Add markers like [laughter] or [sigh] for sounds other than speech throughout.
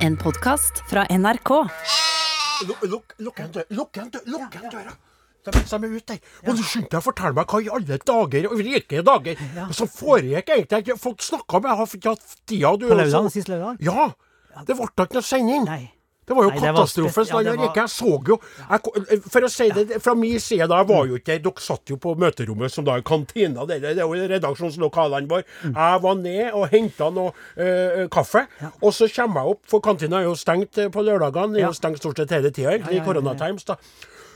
En podkast fra NRK. Lukk igjen døra. Lukk igjen døra. De de er ute der. Og du skyndte deg å fortelle meg hva i alle dager, og rike dager, som foregikk egentlig. Fått snakka med, jeg har ikke hatt tida. Du På lørdag, sist lørdag? Ja. Det ble da ikke noe sending. Nei. Det var jo Nei, spes- ja, var- Jeg så jo jeg, For å si det fra min side, da var jo ikke der. Dere satt jo på møterommet som da er kantina. Det, det er jo redaksjonslokalene våre. Mm. Jeg var ned og henta noe øh, kaffe. Og så kommer jeg opp, for kantina er jo stengt eh, på lørdagene. Det er jo stengt stort sett hele tida, egentlig, Ja, ja, i ja, ja. koronatimes. da.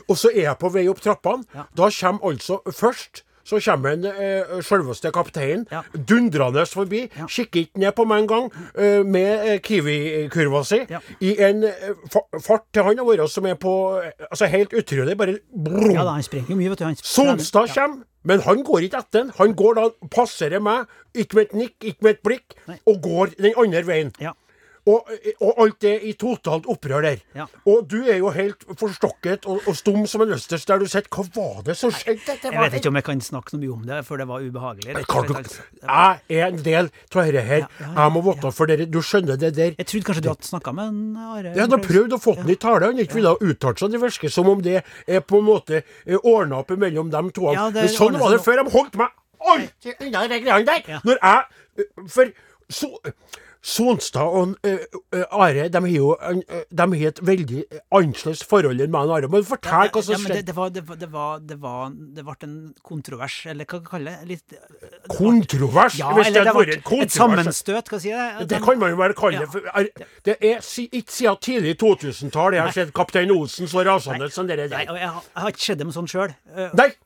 Og så er jeg på vei opp trappene. Da kommer altså først så kommer en eh, selveste kapteinen Ja. dundrende forbi. Ja. Kikker ikke ned på meg engang, eh, med eh, Kiwi-kurva si. Ja. I en eh, fart til han vår som er på eh, Altså helt utrolig. Bare brum. Ja da, han springer jo mye, vet du. Han Sonstad kommer, men han går ikke etter den. Han går da, passerer meg, ikke med et nikk, ikke med et blikk, Nei. og går den andre veien. Ja. Og, og alt det i totalt opprør der. Ja. Og du er jo helt forstokket og, og stum som en østers der du sitter. Hva var det som skjedde? Jeg vet ikke om jeg kan snakke så mye om det, for det var ubehagelig. rett Kan slett, altså. Var- jeg er en del av dette her. Ja, ja, ja, Jeg må vite for dere. Du skjønner det der. Jeg trodde kanskje du hadde snakka med en Are? Jeg har prøvd å få den i tale, han ikke ville uttalt seg. Det virker som om det er på en måte ordna opp mellom dem to. Ja, det Men sånn var det før. De holdt meg alltid unna de greiene der. Ja. Når jeg For så, Sonstad og uh, Are de har jo eh, de har et veldig annerledes forhold enn meg og Are. Men fortell hva som ja, det, skjedde. det, var, det, var, det, var, det, var, det ble en kontrovers, eller hva kaller det? Litt, Kontrovers? ja, hvis det eller det hadde vært et sammenstøt, sammenstøt, sier jeg det? Det kan man jo bare kalle Ja. det. Er- det er ikke siden tidlig 2000-tall jeg har sett kaptein Olsen så rasende som dere Nei, og jeg, har- jeg har ikke sett dem sånn sjøl.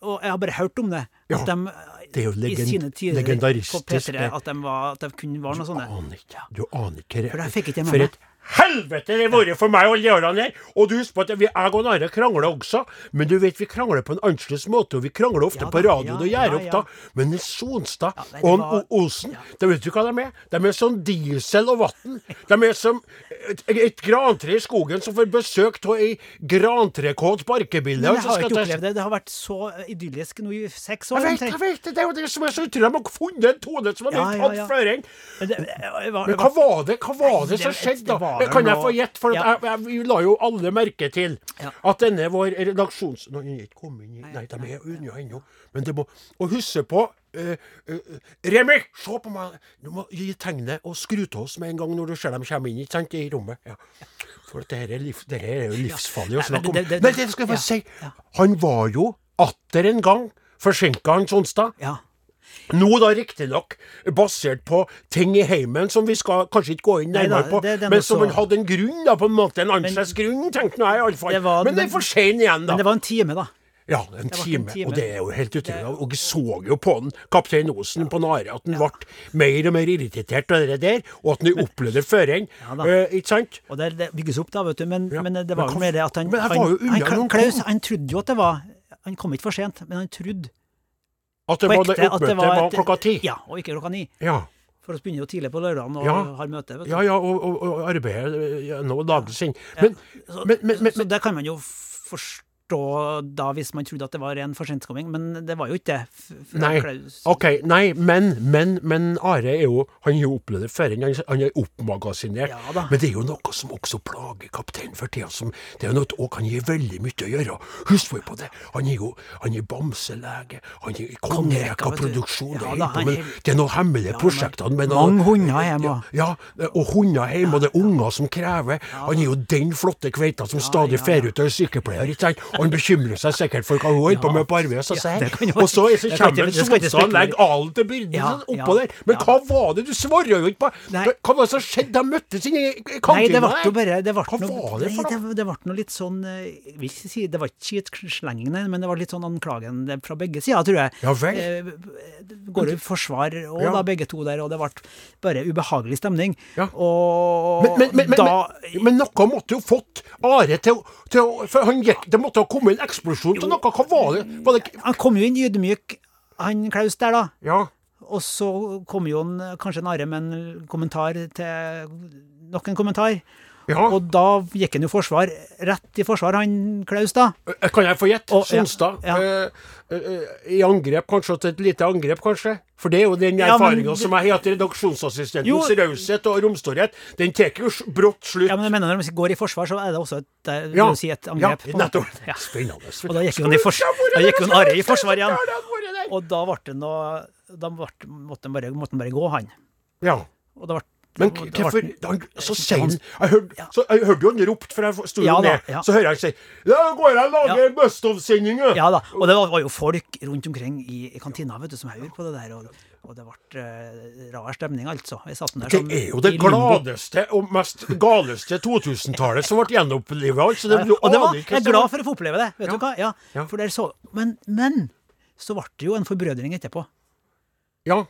Og jeg har bare hørt om det. Ja. At de Det er jo i sine tider på P3 det. at de, var, at de kunne være noe sånt. Du aner ikke. Du aner ikke For jeg fikk ikke det med For meg. et helvete det har vært for meg alle de årene her. Og du husker på at vi, jeg og Nare krangler også, men du vet vi krangler på en annerledes måte, og vi krangler ofte Ja på radioen og gjør opp da. Men Sonstad Ja, og var- Osen, da vet du hva de er? De er som diesel og vann. De er som et, et grantre i skogen som får besøk av ei grantrekåt barkebille. Men jeg har ikke opplevd det. Det har vært så idyllisk nå i seks år. Jeg vet, jeg vet det, det er jo det som er så utrolig. De har funnet en tone som har blitt tatt før en. Men, hva var det Hva var det som skjedde, da? Vel Kan jeg få gjette? For jeg, jeg, vi la jo alle merke til at denne vår redaksjons... Nå, jeg ikke kommet inn Nei, de er unna ennå. Men det må Og huske på Uh, uh, Remi, se på meg! Du må gi tegnet og skru til oss med en gang når du ser dem komme inn sant, i rommet. Ja. For det her er, liv, det her er jo livsfarlig å snakke om. det- det- Men det skal jeg ja, bare si. ja. Han var jo atter en gang forsinka, Hans Onsdag. Ja. Nå da riktignok basert på ting i heimen som vi skal kanskje ikke gå inn nærmere på, det- det men som han hadde en grunn, da, på en måte. En annerledes grunn, tenkte nå jeg iallfall. Men det er for sein igjen, da. Men det var en time, da. Ja, en time, en time. Og det er jo helt utrolig. Og jeg så jo på den, kaptein Osen på Nare, at han ble mer og mer irritert av det der, og at han opplevde føreren. Ja. Eh, ikke sant? Og det, det bygges opp, da, vet du. Men, Ja, men det var jo mer det at han han, han, noen Klaus, han trodde jo at det var Han kom ikke for sent, men han trodde At det var ekte oppmøtet det var, et- klokka ti. Ja, og ikke klokka ni. Ja. For vi begynner jo tidlig på lørdagen og Ja. har møte. vet du. Ja, ja, og, og, og arbeider gjennom dagen sin. Men, Så, men, men, men, så det kan man jo forstå da, hvis man trodde at det var en forsentkomming, men det var jo ikke det. Nei. OK, nei, men, men, men Are er jo Han har jo opplevd det før. Han, han er oppmagasinert. Ja men det er jo noe som også plager kapteinen for tida. Som, det er jo noe og kan gi veldig mye å gjøre. Husk på det. Han er jo han er bamselege. Han er Kongerekka, du. Ja det, da, på, men det er noen hemmelige prosjekter. med noe- Mange hunder hjemme. Ja, ja, og hunder hjemme, og det er unger som krever. Han er jo den flotte kveita som stadig ja, fer ut og er sykepleier. ikke sant? Han bekymrer seg sikkert for hva hun holder på med på arbeidet. Så Ja, og så, så kommer skal og legger alen til byrden oppå der. Men hva var det? Du svarer jo ikke på. Hva var det som skjedde? De møttes inne i kantina der. det ble noe, nei, det, det ble noe litt sånn eh, si Det var ikke skitslenging, men det var litt sånn anklagende fra begge sider, tror jeg. Ja vel. Eh, går i forsvar og Ja. da begge to der, og det ble bare ubehagelig stemning. Ja. Og Men, men, men, da men, noe måtte jo fått Are til å For han gikk Det måtte ha kommet en eksplosjon til noe. Hva var det? Var det Han kom jo inn ydmyk, han Klaus der, da. ja. Og så kom jo en, kanskje en arre med en kommentar til Nok en kommentar. Ja. Og da gikk han jo forsvar, rett i forsvar, han Klaus, da. Eh, Kan jeg få gjette? Sonstad. ja. Ja. eh, eh, I angrep, kanskje til et lite angrep, kanskje? For det er jo den erfaringa som jeg har hatt redaksjonsassistentens Jo. raushet og romstorhet. Den tar jo brått slutt. Ja, men jeg mener Når de går i forsvar, så er det også et, det, Ja. si et angrep. Ja, nettopp. Ja. Spennende. Og da gikk jo han Are i forsvar igjen. Og da ble det noe Da måtte han bare, bare gå, han. Ja. Og da ble, Men hvorfor Så sier han Jeg hørte jo han ropte, for jeg sto jo Ja ned. ja. Så hører jeg han si Ja, går jeg og lager ja. Bustov-sending, Ja da. Og det var, var jo folk rundt omkring i, i kantina vet du, som hører på det der. Og, og det ble uh, rar stemning, altså. Der Det som er jo det gladeste og mest galeste 2000-tallet som ble gjenopplivet. Altså, det, Ja, og det var, jeg er glad for å få oppleve det. Vet Ja. du hva? Ja, Ja. Så, men, men så ble det jo en forbrødring etterpå. Ja.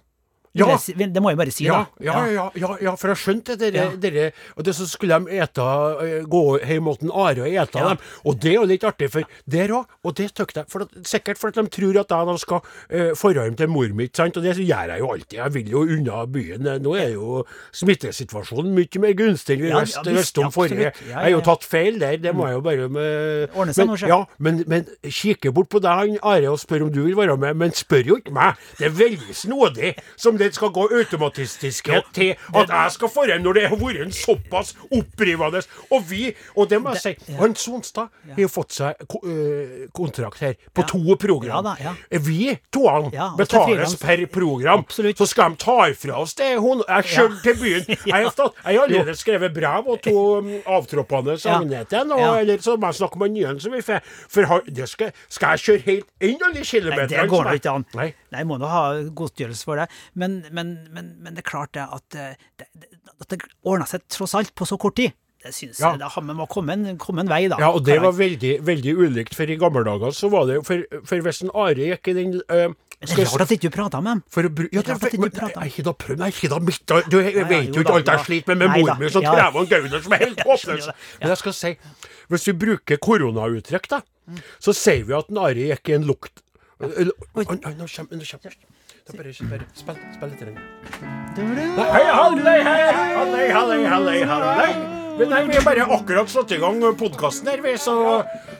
Ja. si- Det må jeg bare si, Ja, da. ja, ja, ja, for jeg skjønte det. Dere, og det så skulle de ete, eh, gå hjem til Are og ete dem. Og det er jo litt artig, for der òg, og det tykte jeg for at, Sikkert for at de tror at jeg da skal uh, forra hjem til mor mi, sant? og det gjør jeg jo alltid. Jeg vil jo unna byen. Nå er jo smittesituasjonen mye mer gunstig enn vi visste ja, visst, om forrige. Jeg har jo tatt feil der, det må jeg jo bare med, Ordne seg nå, sjef. ja, men, men kikke bort på deg, Are, og spør om du vil være med. Men spør jo ikke meg. Det er veldig snodig som det skal gå automatistisk til at jeg skal få hjem når det har vært en såpass opprivende Og vi, og det må jeg si, han Sonstad har jo fått seg øh, kontrakt her på Ja. to program. Ja ja. Vi toene Ja, og til betales per program. Så skal de ta ifra oss det. Hun, jeg kjørte til byen. [laughs] Jeg har, tatt, jeg har allerede skrevet brev og to um, avtroppende Agnete nå, Ja. eller så må jeg snakke med Nyen som vi får For skal, jeg kjøre helt inn alle Nei, kilometerne? det går nå ikke an. Nei, jeg må nå ha godtgjørelse for det. Men, men, men, men det er klart det at eh, det, at det ordna seg tross alt på så kort tid. Det synes Ja. jeg. Det har- må komme en, komme en vei, da. Ja, og det var veldig, veldig ulikt, for i gamle dager så var det jo For, for hvis en Are gikk i den uh, Det er jeg rart at ikke du prata med dem. For å bru ja, det, Rart at men, ikke du med jeg, jeg, da prøv, nei, ikke da midt da- Du jeg ja, vet jo ikke alt jeg sliter med med mor da, mi, som ja. krever en gauner som er helt [laughs] Jeg håpløs. Men jeg skal si, hvis vi bruker koronauttrykk, da, så sier vi at en Are gikk i en lukt... Nå kommer Nå kommer Da spill, spill litt. i den. Hei, hallei, hei, hallei, hallei, hallei, hallei. Men nei, vi har bare akkurat satt i gang podkasten her, vi, så,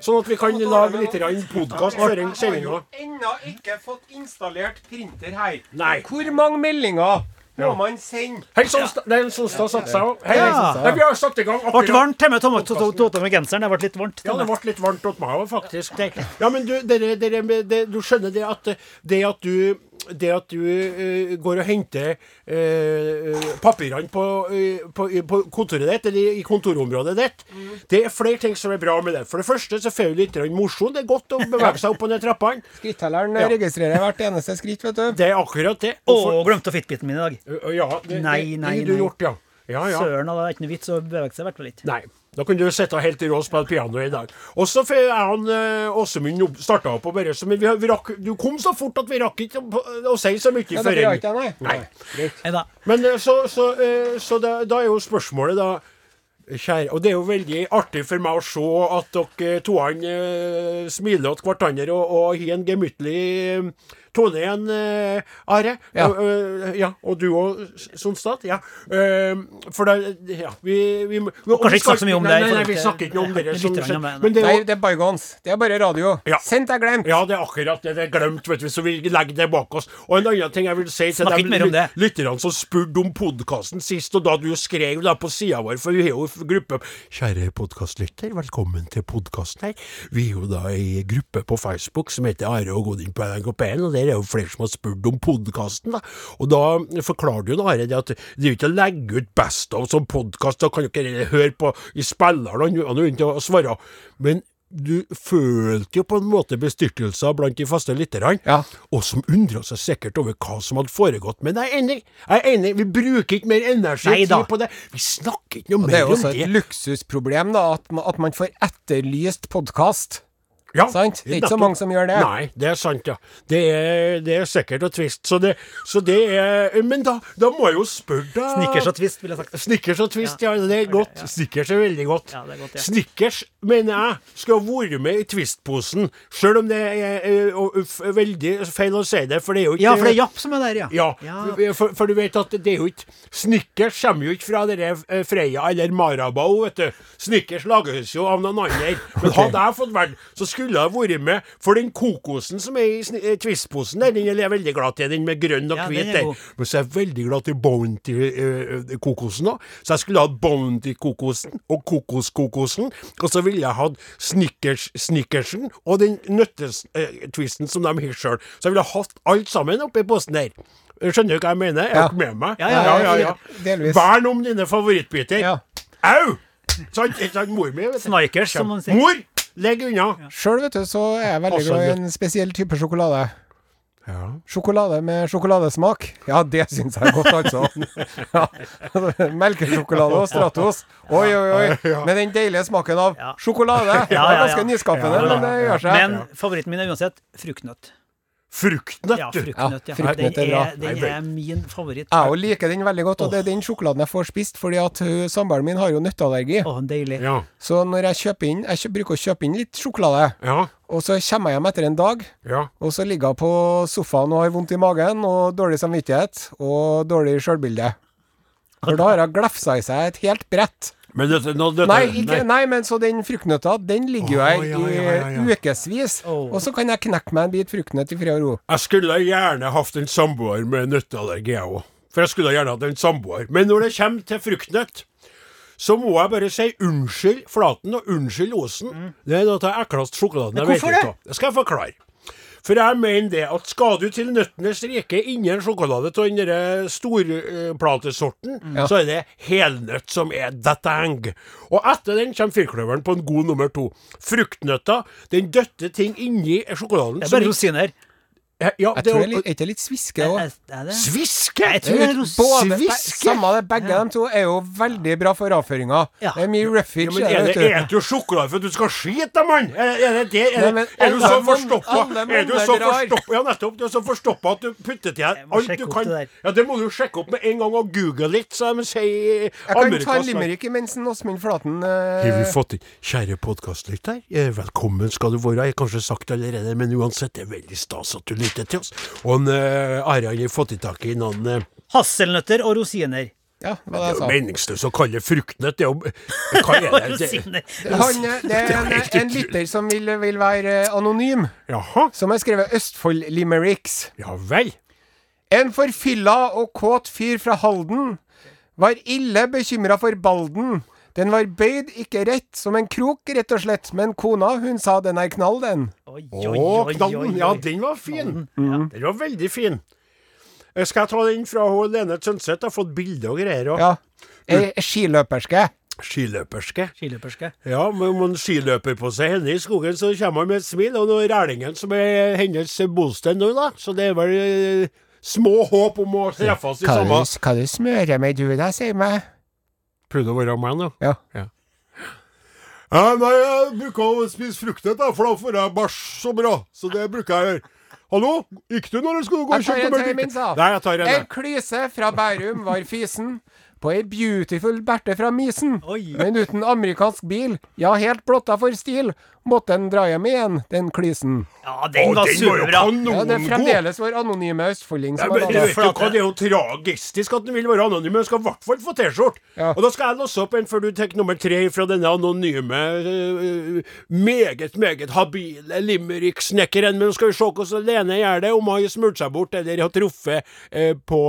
sånn at vi kan lage litt podkast før sendinga. ennå ikke fått installert printer her. Nei. Hvor mange meldinger må man sende? Hei, Sonstad. Nei, Sonstad satt seg òg. Hei, Ja. Nei, vi har satt i gang Det ble varmt hjemme med genseren. Det ble litt varmt. Ja, det ble litt varmt hos meg òg, faktisk. Ja, men du, dere, dere, det, du skjønner det at det at du det at du uh, går og henter uh, papirene på, uh, på, på kontoret ditt, eller i kontorområdet ditt, det er flere ting som er bra med det. For det første så får du litt grann mosjon. Det er godt å bevege seg opp og ned trappene. Skrittelleren Ja. registrerer hvert eneste skritt, vet du. Det er akkurat det. Og for- glemte fitbiten min i dag. Ja, det, Nei, det, nei, det har du nei. gjort, ja. Ja, ja. Søren, det er ikke noe vits å bevege seg i hvert fall litt. Nei. Da kan du sitte helt i ro og spille piano i dag. Og så får han eh, Åsemund starta opp og bare så, Men vi, vi rakk, du kom så fort at vi rakk ikke å, å si så mye Ja, før enn- nei? Nei. Men eh, så, så, eh, så da, da er jo spørsmålet, da Kjære, og det er jo veldig artig for meg å se at dere toene eh, smiler til hverandre og, og har en gemyttlig tone igjen, uh, Are. Ja. Eh, ja. Og du òg, Sonstad. Ja. Eh, for da Ja, vi, vi, vi kanskje ikke snakke så mye om det Nei, nei, vi snakker ikke noe om dere. Som men- det Nei, det er bygons. Det er bare radio. Ja. Sendt er glemt. ja, det er akkurat det. Det er glemt, vet vi, så vi legger det bak oss. Og en annen ting jeg vil si til de lytterne som spurte om podkasten sist, og da du skrev da på sida vår, for vi har jo gruppe Kjære podkastlytter, velkommen til podkasten her. Vi er jo da ei gruppe på Facebook som heter Are og Godin på NRK1, og der er jo flere som har spurt om podkasten, da. Og da forklarer du jo Are det at det er jo ikke å legge ut Best of som podkast, da kan jo ikke høre på i spilleren, han er jo å svare. Men du følte jo på en måte bestyrtelser blant de faste lytterne, Ja. og som undra seg sikkert over hva som hadde foregått. Men jeg er enig, jeg er enig, vi bruker ikke mer energi Neida. på det. Vi snakker ikke noe Det er mer jo om også et luksusproblem da, at man, at man får etterlyst podkast. Ja, Sant? Det er ikke så mange som gjør det. Nei, det er sant, ja. Det er, det er sikkert og tvist. Så det, så det er Men da, da må jeg jo spørre, deg Snickers og tvist, ville jeg sagt. Snickers og tvist, ja. det er godt. Snickers er veldig godt. Ja, det er godt, ja. Snickers, mener jeg, skal ha vært med i Twist-posen. Sjøl om det er eh, og, f- veldig feil å si det, for det er jo ikke Ja, for det er Japp som er der, ja. Ja, Ja. For, for du vet at det er jo ikke Snickers kommer jo ikke fra dere eh, Freia eller Marabou, vet du. Snickers lages jo av noen andre. Men hadde jeg fått vært, så skulle jeg vært med. For den kokosen som er i eh, Twist-posen der, den er jeg veldig glad til. Den med grønn og Ja, hvit er der. Men så er jeg veldig glad til Bounty-kokosen òg. Så jeg skulle hatt Bounty-kokosen og Kokos-kokosen. Og så ville jeg hatt Snickers, Snickersen og den nøttes-twisten som de har sjøl. Så jeg ville hatt alt sammen oppi posen der. Skjønner du hva jeg mener? Er Ja. dere med meg? Ja, ja, ja, ja, delvis. Vern om dine favorittbiter. Au! Sant, sant, mor mi, vet du. Snikers, som man sier. Mor, legg unna. Sjøl, vet du, så er jeg veldig glad i en spesiell type sjokolade. Ja. Sjokolade med sjokoladesmak. Ja, det syns jeg er godt, altså. [laughs] Ja. Melkesjokolade og Stratos. Oi, oi, oi. Med den deilige smaken av sjokolade. Det er ganske nyskapende, men det gjør seg. Men favoritten min er uansett fruktnøtt. Fruktnøtt, Ja, fruktnøtt, ja. Ja, fruktnøtt Den er er, den er min favoritt. Jeg òg liker den veldig godt, og det er den sjokoladen jeg får spist, fordi at samboeren min har jo nøtteallergi. Oh, deilig. Ja. Så når jeg kjøper inn Jeg bruker å kjøpe inn litt sjokolade, Ja. og så kommer jeg hjem etter en dag, Ja. og så ligger jeg på sofaen og har vondt i magen, og dårlig samvittighet, og dårlig sjølbilde. For da har hun glefsa i seg et helt brett. Men dette, nå, dette Nei, ikke, nei, men så den fruktnøtta, den ligger jo her ja, ja, ja, ja. ukevis. Oh. Og så kan jeg knekke meg en bit fruktnøtt i fred og ro. Jeg skulle gjerne hatt en samboer med nøtteallergi, jeg òg. For jeg skulle gjerne hatt en samboer. Men når det kommer til fruktnøtt, så må jeg bare si unnskyld Flaten og unnskyld Osen. Det er noe av den ekleste sjokoladen jeg vet om. Det skal jeg forklare. For jeg mener det at skal du til nøttenes rike innen sjokolade av den derre storplatesorten, så er det helnøtt som er the tang. Og etter den kommer firkløveren på en god nummer to. Fruktnøtta, den døtter ting inni sjokoladen. Det er bare rosiner. Ja, ja, Jeg det tror er det er litt, ikke litt sviske òg. er? Sviske! Jeg tror det er Både, Sviske? samme det, begge de to er jo veldig bra for avføringa. Ja. Det er mye roughage Ja, men er det, du. jo sjokolade for at du skal skite, da, mann? Er, er det det? Er, Nei, men er du så forstoppa? Er du så forstoppa? Ja, nettopp. Du er så forstoppa at du putter til deg alt du kan. det. Ja, Det må du sjekke opp med en gang og google litt, så de sier i Jeg kan ta en limerick mens en Åsmund Flaten Har eh, vi fått inn Kjære podkastlytter, eh, velkommen skal du være. Jeg har kanskje sagt det allerede, men uansett, det er veldig stas at du lytter til oss. Og en, eh, Are har fått i tak i noen uh, Hasselnøtter og rosiner. Ja, hva Det det er jo meningsløst å kalle det fruktnøtt. Det er jo Hva er det? [laughs] det? Han, eh, det er en, en lytter som vil, vil være anonym, Jaha? som har skrevet Østfold Limericks. Ja vel? En forfylla og kåt fyr fra Halden var ille bekymra for balden. Den var bøyd, ikke rett, som en krok, rett og slett, men kona, hun sa den er knall, den. Oi, Å, oi, oi, oi, knallen. Ja, den var fin. Den var veldig fin. Eh, Skal jeg ta den fra hun Lene Tønseth? Har fått bilde og greier. Og Ja. Ei skiløperske. Skiløperske. Skiløperske. Ja, men om en skiløper på seg henne i skogen, så kommer han med et smil. Og Rælingen som er hennes bosted nå, da. Så det er vel eh, små håp om å treffes i du, hva du smører med du da, sier meg? Prøvde å være med nå. Ja. Ja, nei, jeg bruker å spise fruktnøtt, da, for da får jeg bæsj så bra. Så det bruker jeg å gjøre. Hallo? Gikk du nå, du skulle gå og kjøpe melk? til. Nei, jeg tar en. En klyse fra Bærum var fysen på ei beautiful Berthe fra Mysen. Oi. Men uten amerikansk bil, ja, helt blotta for stil, måtte den dra hjem igjen, den klisen. Ja, den var superbra. Ja, det er fremdeles vår anonyme østfolding Ja, som har laga vet hva, Det er jo tragistisk at den vil være anonym, men den skal i hvert fall få T-skjorte. Ja. Og da skal jeg låse opp en før du tar nummer tre fra denne anonyme, øh, meget, meget habile limerick-snekkeren. Men nå skal vi se hvordan Lene gjør det, om hun har smurt seg bort eller har truffet eh, på,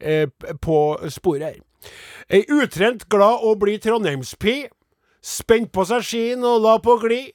eh, på sporet her. Ei utrent, glad og blid trondheimspi, spent på seg skien og la på glid.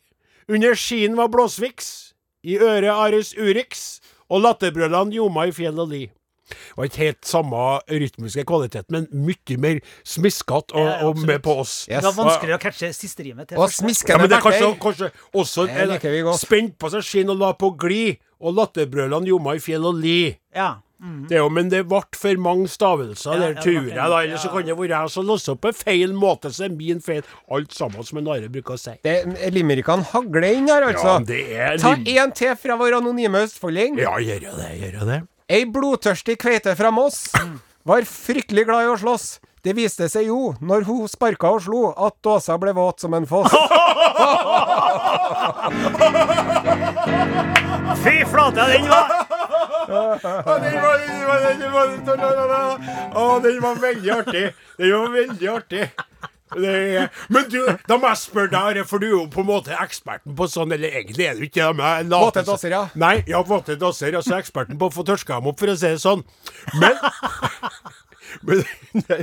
Under skien var blåsviks, i øret Aris Urix, og latterbrølene ljoma i fjell og li. Det var ikke helt samme rytmiske kvalitet, men mye mer smiskete og, Ja, og med på oss. Yes. Det var vanskeligere å catche siste rimet. til Og. Ja, men det er kanskje, kanskje også Det spent på seg skinn og la på glid, og latterbrølene ljoma i fjell og li. Ja. Det er jo, men det ble for mange stavelser Ja, der, ja, tror jeg. da, Eller så kan det være jeg som låser opp på feil måte, så det er min feil. Alt sammen, som en Are bruker å si. Det- Limerickene hagler inn her, altså. Ja, det er Ta en én til fra vår anonyme østfolding. Ja, gjør jeg det, gjør jeg det. Ei blodtørstig kveite fra Moss var fryktelig glad i å slåss. Det viste seg jo, når hun sparka og slo, at dåsa ble våt som en foss. [laughs] [laughs] Fy flate, den var den var, den var, den var, Å, den var veldig artig. Den var veldig artig. Det men du, da må jeg spørre deg, for du er jo på en måte eksperten på sånn, eller egentlig er du ikke det. Våte dasser, ja. Nei, ja, våte dasser. Altså eksperten på å få tørska dem opp, for å si det sånn. Men [laughs] Men det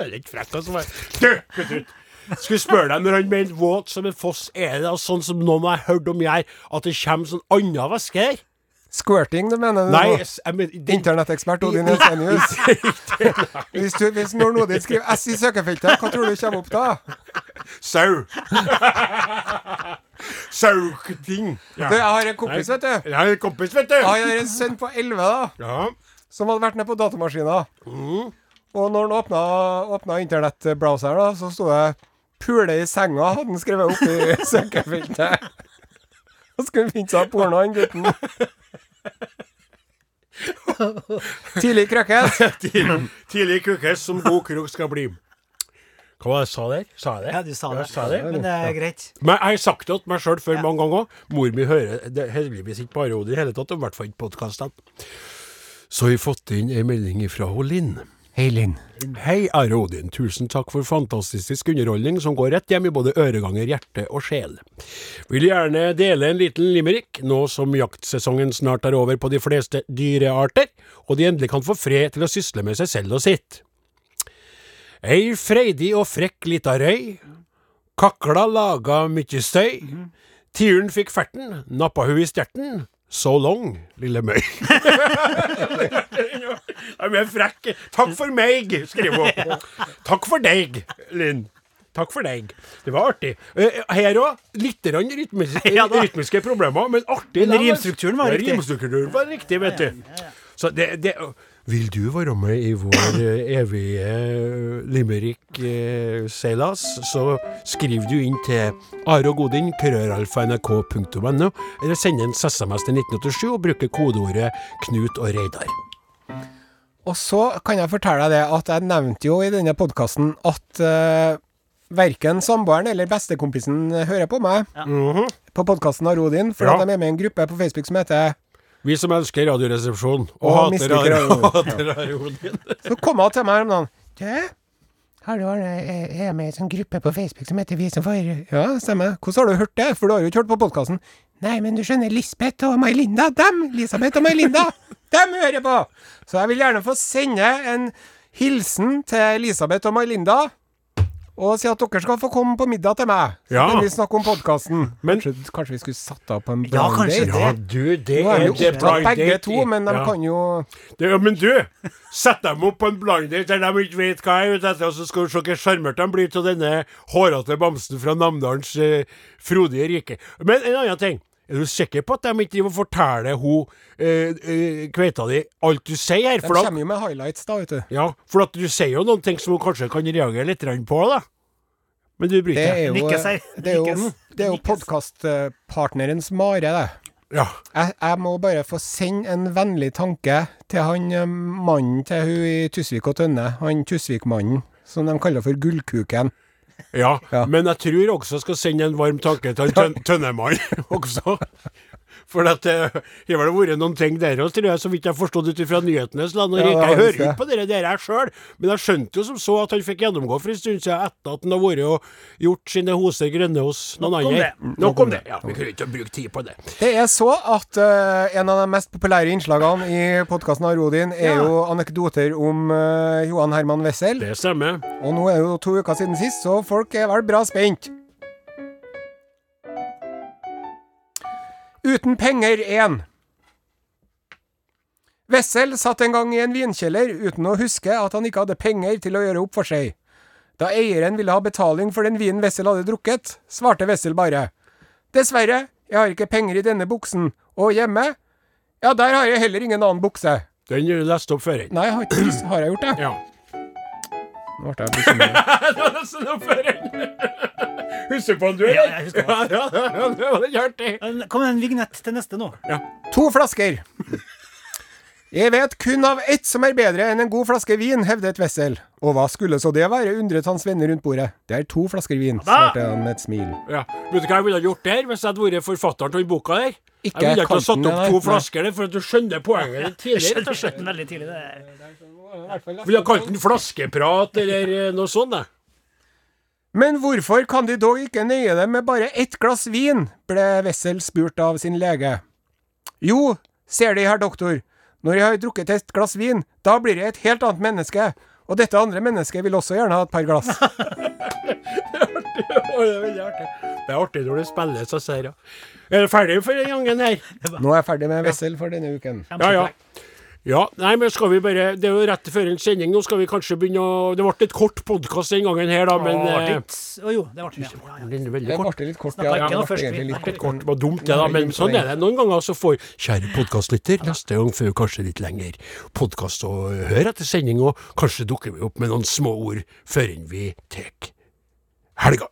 er litt frekt, altså. svare. Du, kutt ut. Skulle spørre deg, når han mener våt som en foss, er det sånn som noen har hørt om jeg, at det kommer sånn annen væske her? Squirting, du mener du? Nei, jeg, mener Internettekspert Odin Jensenius. Hvis, du- hvis når Nordin skriver S i søkefeltet, hva tror du kommer opp da? Sau. Sauting. Ja. Du, jeg har en kompis, vet du. Jeg har en kompis, vet du. Ja, Jeg har en sønn på 11 da, Ja. som hadde vært nede på datamaskina. Og når han åpna, åpna internettbrowseren, så sto det 'Pule i senga', hadde han skrevet opp i [laughs] søkefeltet. Og skulle finne seg porno, han gutten. Tidlig krøkkes. [laughs] Tidlig, tidlig kukes som god krok skal bli. Hva var det jeg sa der? Sa jeg det? Ja, du sa det. sa det. Men det er greit. Men jeg har sagt det til meg sjøl før mange ganger. Mor mi hører det heldigvis ikke bare ordet i hele tatt, og i hvert fall ikke podkastene. Så har vi fått inn ei melding fra Linn. Hei, Linn. Hei, Are Odin. Tusen takk for fantastisk underholdning som går rett hjem i både øreganger, hjerte og sjel. Vil gjerne dele en liten limerick, nå som jaktsesongen snart er over på de fleste dyrearter, og de endelig kan få fred til å sysle med seg selv og sitt. Ei freidig og frekk lita røy, kakla laga mykje støy, tiuren fikk ferten, nappa hun i stjerten, so long, lille møy. [laughs] Jeg er frekke. Takk for meg, skriver hun. Takk for deg, Linn. Takk for deg. Det var artig. Eh, Her òg litt grann rytmis [laughs] Ja rytmiske problemer, men artig. Men rimstrukturen var riktig. Rimstrukturen var riktig, vet du. Så det, det Vil du være med i vår eh, evige eh, limerick-seilas, så skriv du inn til arogodin, krøralfa.nrk.no, eller send en SMS til 1987 og bruke kodeordet Knut og Reidar. Og så kan jeg fortelle deg det at jeg nevnte jo i denne podkasten at uh, verken samboeren eller bestekompisen hører på meg på podkasten av Rodin, for Ja. at de er med i en gruppe på Facebook som heter Vi som elsker Radioresepsjonen og, Og hater. Radioen. [laughs] [laughs] Så kom hun til meg her om dagen. Du, har du vært er med i en sånn gruppe på Facebook som heter Vi som får Ja, stemmer. Hvordan har du hørt det? For du har jo ikke hørt på podkasten. Nei, men du skjønner, Lisbeth og May-Linda, dem! Elisabeth og May-Linda, [laughs] dem hører på! Så jeg vil gjerne få sende en hilsen til Elisabeth og May-Linda. Og si at dere skal få komme på middag til meg. Så Ja. kan vi snakke om podkasten. Kanskje, kanskje vi skulle satt av på en blind ja, date? Ja, du, det Nå er er jo det opptatt blind begge date to, men de ja. kan jo Det, ja, men du, sett dem opp på en blind date der de ikke vet hva jeg er ute etter, og så skal du se hvor sjarmerte de blir av denne hårete bamsen fra Namdalens eh, frodige rike. Men en annen ting. Er du sikker på at de ikke driver og forteller hun eh, eh, kveita di alt du sier her? De kommer jo med highlights, da, vet du. ja, for at du sier jo noen ting som hun kanskje kan reagere litt på, da. Men du bryr Det er deg. jo, her. det er jo, det er jo podkastpartnerens mare, det. Ja. Jeg, jeg må bare få sende en vennlig tanke til han eh, mannen til hun i Tusvik og Tønne. Han Tusvik-mannen, som de kaller for Gullkuken. Ja, Ja. men jeg tror også jeg skal sende en varm tanke til en [laughs] Tønnemann [laughs] også. For at det har vel vært noen ting der òg, tror jeg, så vidt jeg forstod ut fra nyhetenes land. Og Ja, jeg har hører ikke på det der sjøl, men jeg skjønte jo som så at han fikk gjennomgå for en stund siden etter at han har vært og gjort sine hoser grønne hos noen andre. det. Nok om det. Ja, vi kan ikke bruke tid på det. Det er så at uh, en av de mest populære innslagene i podkasten av Rodin er jo anekdoter om uh, Johan Herman Wessel. Det stemmer. Og nå er det jo to uker siden sist, så folk er vel bra spent. Uten penger én. Wessel satt en gang i en vinkjeller uten å huske at han ikke hadde penger til å gjøre opp for seg. Da eieren ville ha betaling for den vinen Wessel hadde drukket, svarte Wessel bare Dessverre, jeg har ikke penger i denne buksen. Og hjemme? Ja, der har jeg heller ingen annen bukse. Den du leste opp før. Nei, har, har jeg gjort det? Ja. Nå ble jeg bekymret. [laughs] Husker på den, du, Ja, jeg husker Ja, ja, ja, det var litt artig. Kom med en vignett til neste nå. To flasker. Jeg vet kun av ett som er bedre enn en god flaske vin, hevdet Wessel. Og hva skulle så det være, undret hans venner rundt bordet. Det er to flasker vin, svarte han med et smil. Ja. Vet du hva jeg ville gjort der hvis jeg hadde vært forfatteren til den boka der? Ikke jeg ville ikke ha satt opp to flasker der, for at du skjønner poenget ditt [laughs] tidlig. rett. Skjønte veldig tidlig. Det Ville ha kalt den flaskeprat eller eh, noe sånt. da. Men hvorfor kan de dog ikke nøye dem med bare ett glass vin? ble Wessel spurt av sin lege. Jo, ser De, herr doktor, når jeg har drukket et glass vin, da blir jeg et helt annet menneske. Og dette andre mennesket vil også gjerne ha et par glass. [laughs] Det er artig. Det er artig når det spilles og ser. Er du ferdig for den gangen her? Nå er jeg ferdig med Wessel for denne uken. Ja, ja. Ja, nei, men skal vi bare Det er jo rett før en sending. Nå skal vi kanskje begynne å Det ble litt kort podkast den gangen her, da, men Å, eh, litt. Å jo, det ble det. Ja, ja, Det ble litt kort, ja. Det ble egentlig litt Kort var dumt, det, da, men sånn er det. Noen ganger så får kjære podkastlytter neste gang får vi kanskje litt lengre podkast å høre etter sending, og kanskje dukker vi opp med noen små ord før vi tar helga.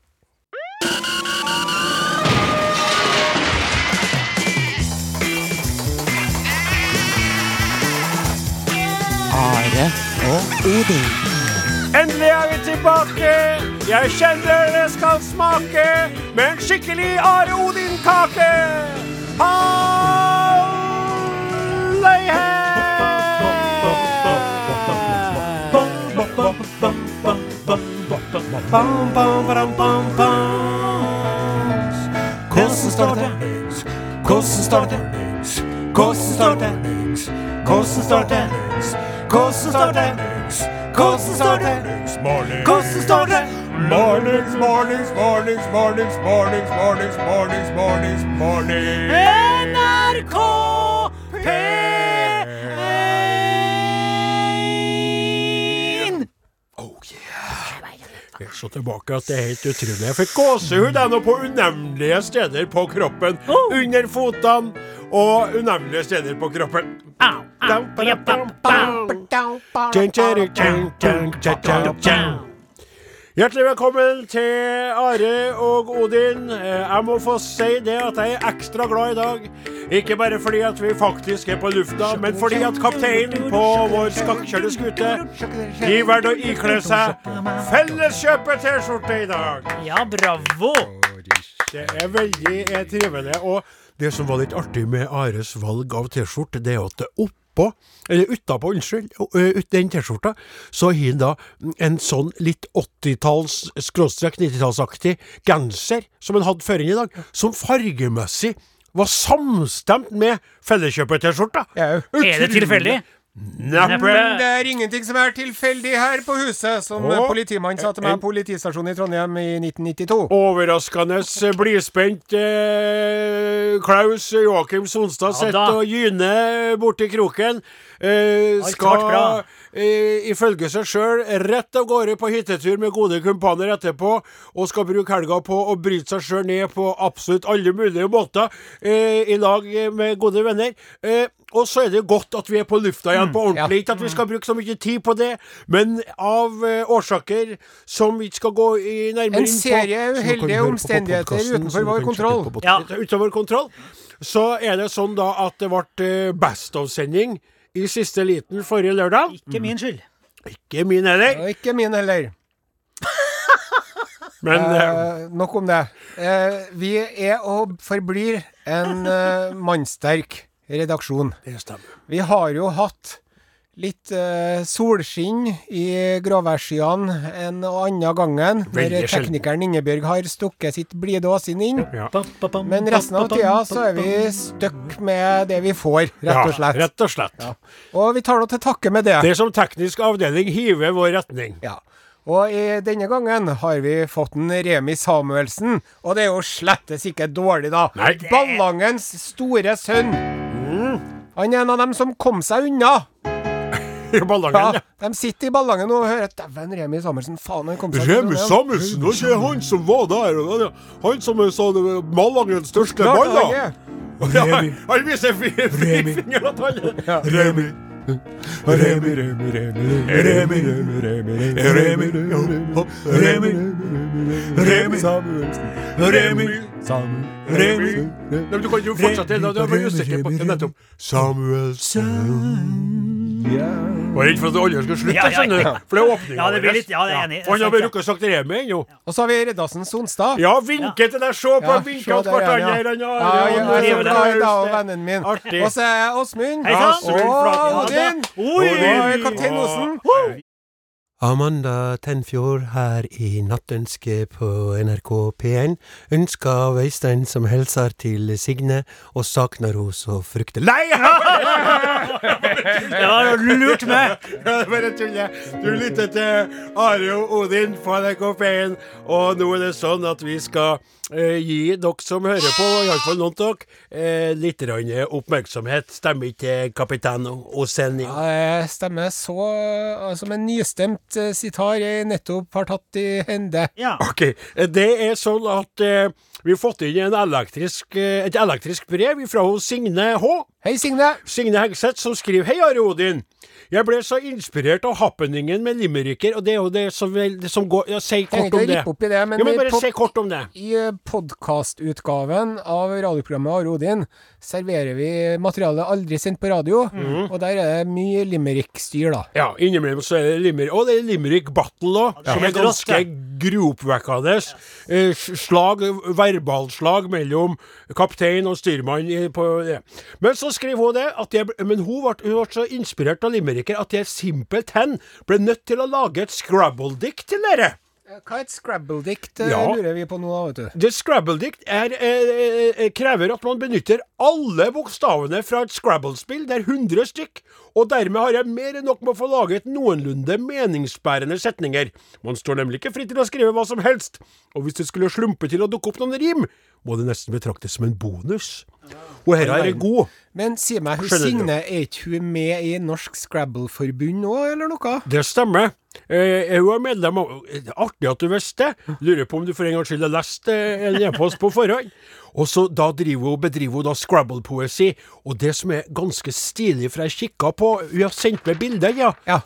Are og Odin. Endelig er vi tilbake! Jeg kjenner det skal smake med en skikkelig Are Odin-kake! Halløy mornings, mornings, mornings, mornings, mornings, mornings. NRK P1! Oh yeah. Jeg så tilbake at det er helt utrolig. Jeg fikk gåsehud nå på unevnelige steder på kroppen. Under fotene og unevnelige steder på kroppen. Au, au, Hjertelig velkommen til Are og Odin. Eh, Jeg må få si det at jeg er ekstra glad i dag. Ikke bare fordi at vi faktisk er på lufta, men fordi at kapteinen på vår skakkjørte skute de valgte å ikle seg Felleskjøpet T-skjorte i dag. Ja, bravo! Det er veldig eh, trivelig. Og det som var litt artig med Ares valg av T-skjorte, det er at det oppå, eller utapå, unnskyld, ut den T-skjorta, så har han da en sånn litt 80-talls, skråstrek 90-tallsaktig genser som han hadde før i dag, som fargemessig var samstemt med Felleskjøpet-T-skjorta. Ja, Er det tilfeldig? Neppe. Det er ingenting som er tilfeldig her på huset, som Åh, politimannen sa til meg på politistasjonen i Trondheim i 1992. Overraskende blidspent eh, Klaus Joakim Sonstad Ja sitter da. og gyner borti kroken. Eh, skal bra. Eh, ifølge seg sjøl rett av gårde på hyttetur med gode kumpaner etterpå, og skal bruke helga på å bryte seg sjøl ned på absolutt alle mulige måter eh, i lag med gode venner. Eh, og så er det godt at vi er på lufta igjen på ordentlig. Ikke at vi skal bruke så mye tid på det, men av eh, årsaker som vi ikke skal gå i nærmere En inn på serie du kan uheldige omstendigheter utenfor vår kontroll. Ja. Utenfor vår kontroll. Så er det sånn da at det ble Best of-sending i siste liten forrige lørdag. Ikke min skyld. Ikke min heller, Og ikke min heller. [laughs] men eh, Eh, nok om det. Eh, vi er og forblir en eh, mannsterk redaksjon. det stemmer. Vi har jo hatt litt eh, solskinn i gråværsskyene en og annen gangen, når Veldig sjelden. teknikeren Ingebjørg har stukket sitt blide åsinn inn. Ja. Men resten av tida så er vi stuck med det vi får, rett og slett. Ja, rett og slett. Og vi tar nå til takke med det. Det som teknisk avdeling hiver vår retning. Ja. Og i denne gangen har vi fått en Remi Samuelsen, og det er jo slettes ikke dårlig, da. Nei. Ballangens store sønn. Han er en av dem som kom seg unna. I Ballangen, ja. De sitter i Ballangen og hører Dæven, Remi Samuelsen, faen, han kom seg Remi Samuelsen, det var ikke han som var der. Han som sa det var Ballangens største baller. Remi. Han viser frifingeren at han er Remi. Remi, Remi, Remi, Remi, Remi, Remi, Remi, Remi Samuelsen. Remi Samuelsen. Remi Du kan jo fortsette, da. Du er usikker på nettopp. Samuelsen. Var redd for at aldri skulle slutte, Ja, ja, skjønner ja. du. For det er åpninga Ja, det blir ja, det er enig. Og han har bare rukket å sagt Remi ennå. Og så har vi Reddasen Sonstad. Ja, vinke til deg, se på vinke til er hverandre. ja. Og vennen min. Artig. Og så er Åsmund. Og Odin. Og Kaptein Osen. Amanda Tenfjord her i Nattønske på NRK P1 ønsker av Øystein som hilser til Signe og savner henne så fryktelig Nei! [laughs] Det var lurt meg! [laughs] Bare tuller. Du lytter til Are og Odin på NRK P1, og nå er det sånn at vi skal eh, gi dere som hører på, iallfall noen av dere, eh, litt oppmerksomhet. Stemmer ikke kaptein Osen? Ja, jeg stemmer så altså som en nystemt uh, sitar jeg nettopp har tatt i hende. Ja. Ok, det er sånn at eh, vi har fått inn en elektrisk, eh, et elektrisk brev fra Signe H. Hei, Signe. Signe Hegseth som skriver Hei, Are Odin. Jeg ble så inspirert av happeningen med limericker, og det er jo det som, vel- det som går ja, Si kort om det. opp i det, men, Ja, men bare si kort om det. i uh, podkastutgaven av radioprogrammet Are Odin serverer vi materiale aldri sendt på radio, mm. og der er det mye limerick-styr, da. Ja, innimellom så er det limerick. Og det er limerick battle òg, Ja. som er ganske gruoppvekkende. Eh, slag, verbalslag mellom kaptein og styrmann på det. Men så skriver hun det, at jeg, men hun ble, hun ble så inspirert av limericker at jeg simpelthen ble nødt til å lage et Scrabble-dikt til dere. Hva er et Scrabble-dikt, uh, Ja. lurer vi på nå, vet du. Det Scrabble-dikt eh, eh, krever at man benytter alle bokstavene fra et Scrabble-spill. Det er 100 stykk, og dermed har jeg mer enn nok med å få laget noenlunde meningsbærende setninger. Man står nemlig ikke fritt til å skrive hva som helst, og hvis det skulle slumpe til å dukke opp noen rim, må det nesten betraktes som en bonus. Og her er jeg god. Men si meg, hun. Signe, er ikke hun med i Norsk Scrabble-forbund nå, eller noe? Det stemmer. Eh, hun er medlem av det er Artig at du visste det. Lurer på om du for en gangs skyld har lest eh, en e-post på forhånd. Og så da driver hun, bedriver hun da Scrabble-poesi. Og det som er ganske stilig, for jeg kikka på Hun har sendt meg bilder ja, Ja.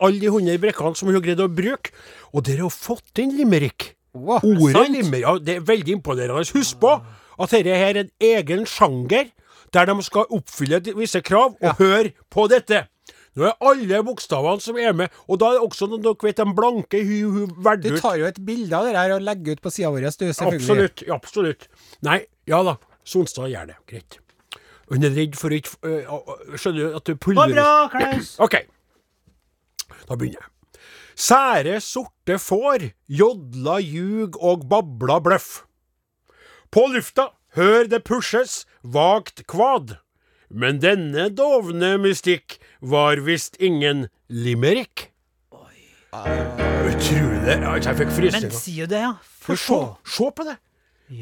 alle de hundre brekkene som hun har greid å bruke. Og dere har fått inn limerick. Wow, Ordet limerick, ja, det er veldig imponerende. Husk på at dette her er en egen sjanger, der de skal oppfylle visse krav, og Ja. hør på dette. Nå er alle bokstavene som er med, og da er det også, noen dere vet, de blanke hu, hu, ut. Du tar jo et bilde av det her og legger ut på sida vår, du, selvfølgelig. Absolutt. Absolutt. Nei, ja da. Sonstad gjør det. Greit. Hun er redd for ikke øh, Skjønner du at du Det pulverer var bra, Klaus. [clears throat] OK. Da begynner jeg. Sære sorte får jodla ljug og babla bløff. På lufta hør det pushes vagt kvad. Men denne dovne mystikk var visst ingen limerick. Utrolig. Jeg fikk Men frysninger. sier jo det, ja. For se, se på det!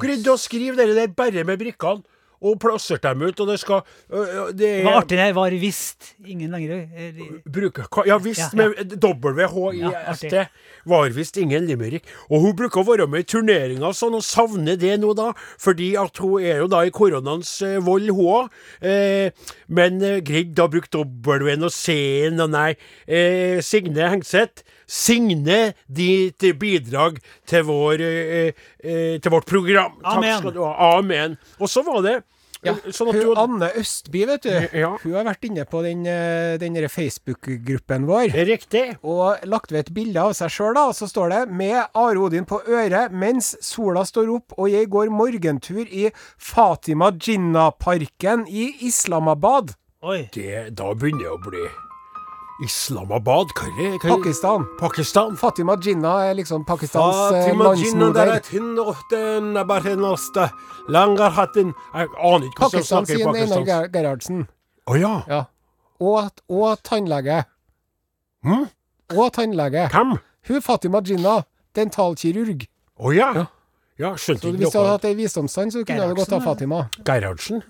Greide å skrive det der bare med brikkene, og plasserte dem ut, og det skal øh, Det er var artig det var visst ingen lenger eller- Bruker, ja visst, Ja, ja. med WHIST. Ja, var visst ingen limerick. Og hun bruker å være med i turneringer og sånn, og savner det nå, da. Fordi at hun er jo da i koronaens eh, vold, hun òg. Eh, men eh, greide å bruke W-en og C-en og nei. Eh, Signe Hengseth. Signe ditt bidrag til, vår, eh, eh, til vårt program. Amen. Takk skal du ha. Amen. Og så var det Ja, sånn hun, du Anne Østby, vet du. Ja. Hun har vært inne på den, eh, den Facebook-gruppen vår. Riktig. Og lagt ved et bilde av seg sjøl, da. Og så står det 'Med Are Odin på øret mens sola står opp og jeg går morgentur i Fatima Jinnah-parken i Islamabad'. Oi. Det, da begynner det å bli Islamabad? Hva er det? Hva er det? Pakistan. Pakistan? Fatima Jinnah er liksom Pakistans eh, Fatima er landsmoder. er. Jeg aner ikke hvordan Pakistan, snakker i sier Einar Pakistan. Ger- Gerhardsen. Å ja. Ja. Og, og tannlege. Hm? Og tannlege. Hvem? Hun Fatima Jinnah, dentalkirurg. Å ja. Ja. Ja, skjønte Så hvis du hadde hatt ei visdomstann, så kunne du gått av Fatima. Gerhardsen?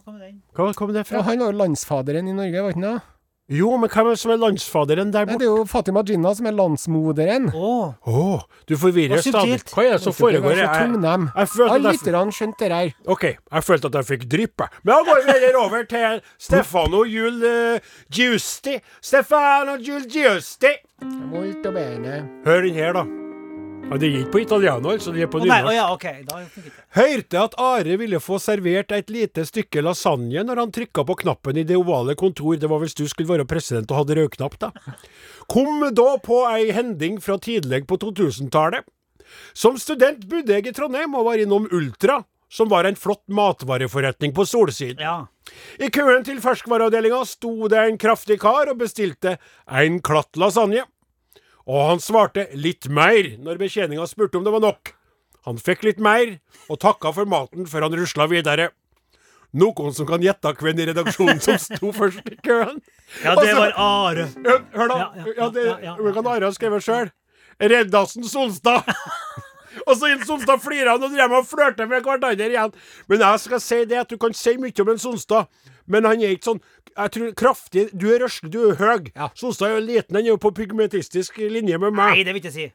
Hva kom det Ja, han var jo landsfaderen i Norge, var ikke han det? Jo, men hvem er som er landsfaderen der borte? det er jo Fatima Jinna som er landsmoderen. Å, oh. du forvirrer stadig. Hva er det som foregår? Jeg jeg, så jeg følte Alle at jeg, lytterne skjønte det her. OK, jeg følte at jeg fikk drypp, jeg. Men da går vi heller over til Stefano Jul uh, Giusti. Stefano Jul Giusti. Molto bene. Hør den her, da. Ja, det gikk på italiano, altså. Det er på nei, å ja, okay. Da. Hørte at Are ville få servert et lite stykke lasagne når han trykka på knappen i det ovale kontor. Det var hvis du skulle være president og hadde rødknapp, da. Kom da på ei hending fra tidlig på 2000-tallet. Som student bodde jeg i Trondheim og var innom Ultra, som var en flott matvareforretning på Solsiden. Ja. I køen til ferskvareavdelinga sto det en kraftig kar og bestilte en klatt lasagne. Og han svarte litt mer når betjeninga spurte om det var nok. Han fikk litt mer, og takka for maten før han rusla videre. Noen som kan gjette hvem i redaksjonen som sto først i køen? ja, det var Are. Hør, da. Ja, det kan Are ha skrevet sjøl. Reddasen Solstad. [laughs] og så inn Sonstad flirer han og driver og flørter med hverandre igjen. Men jeg skal si det at du kan si mye om en Solstad, men han er ikke sånn jeg tror kraftig Du er røslig, du er høy. Ja. Solstad er jo liten, han er jo på pigmentistisk linje med meg. Nei, det vil ikke si.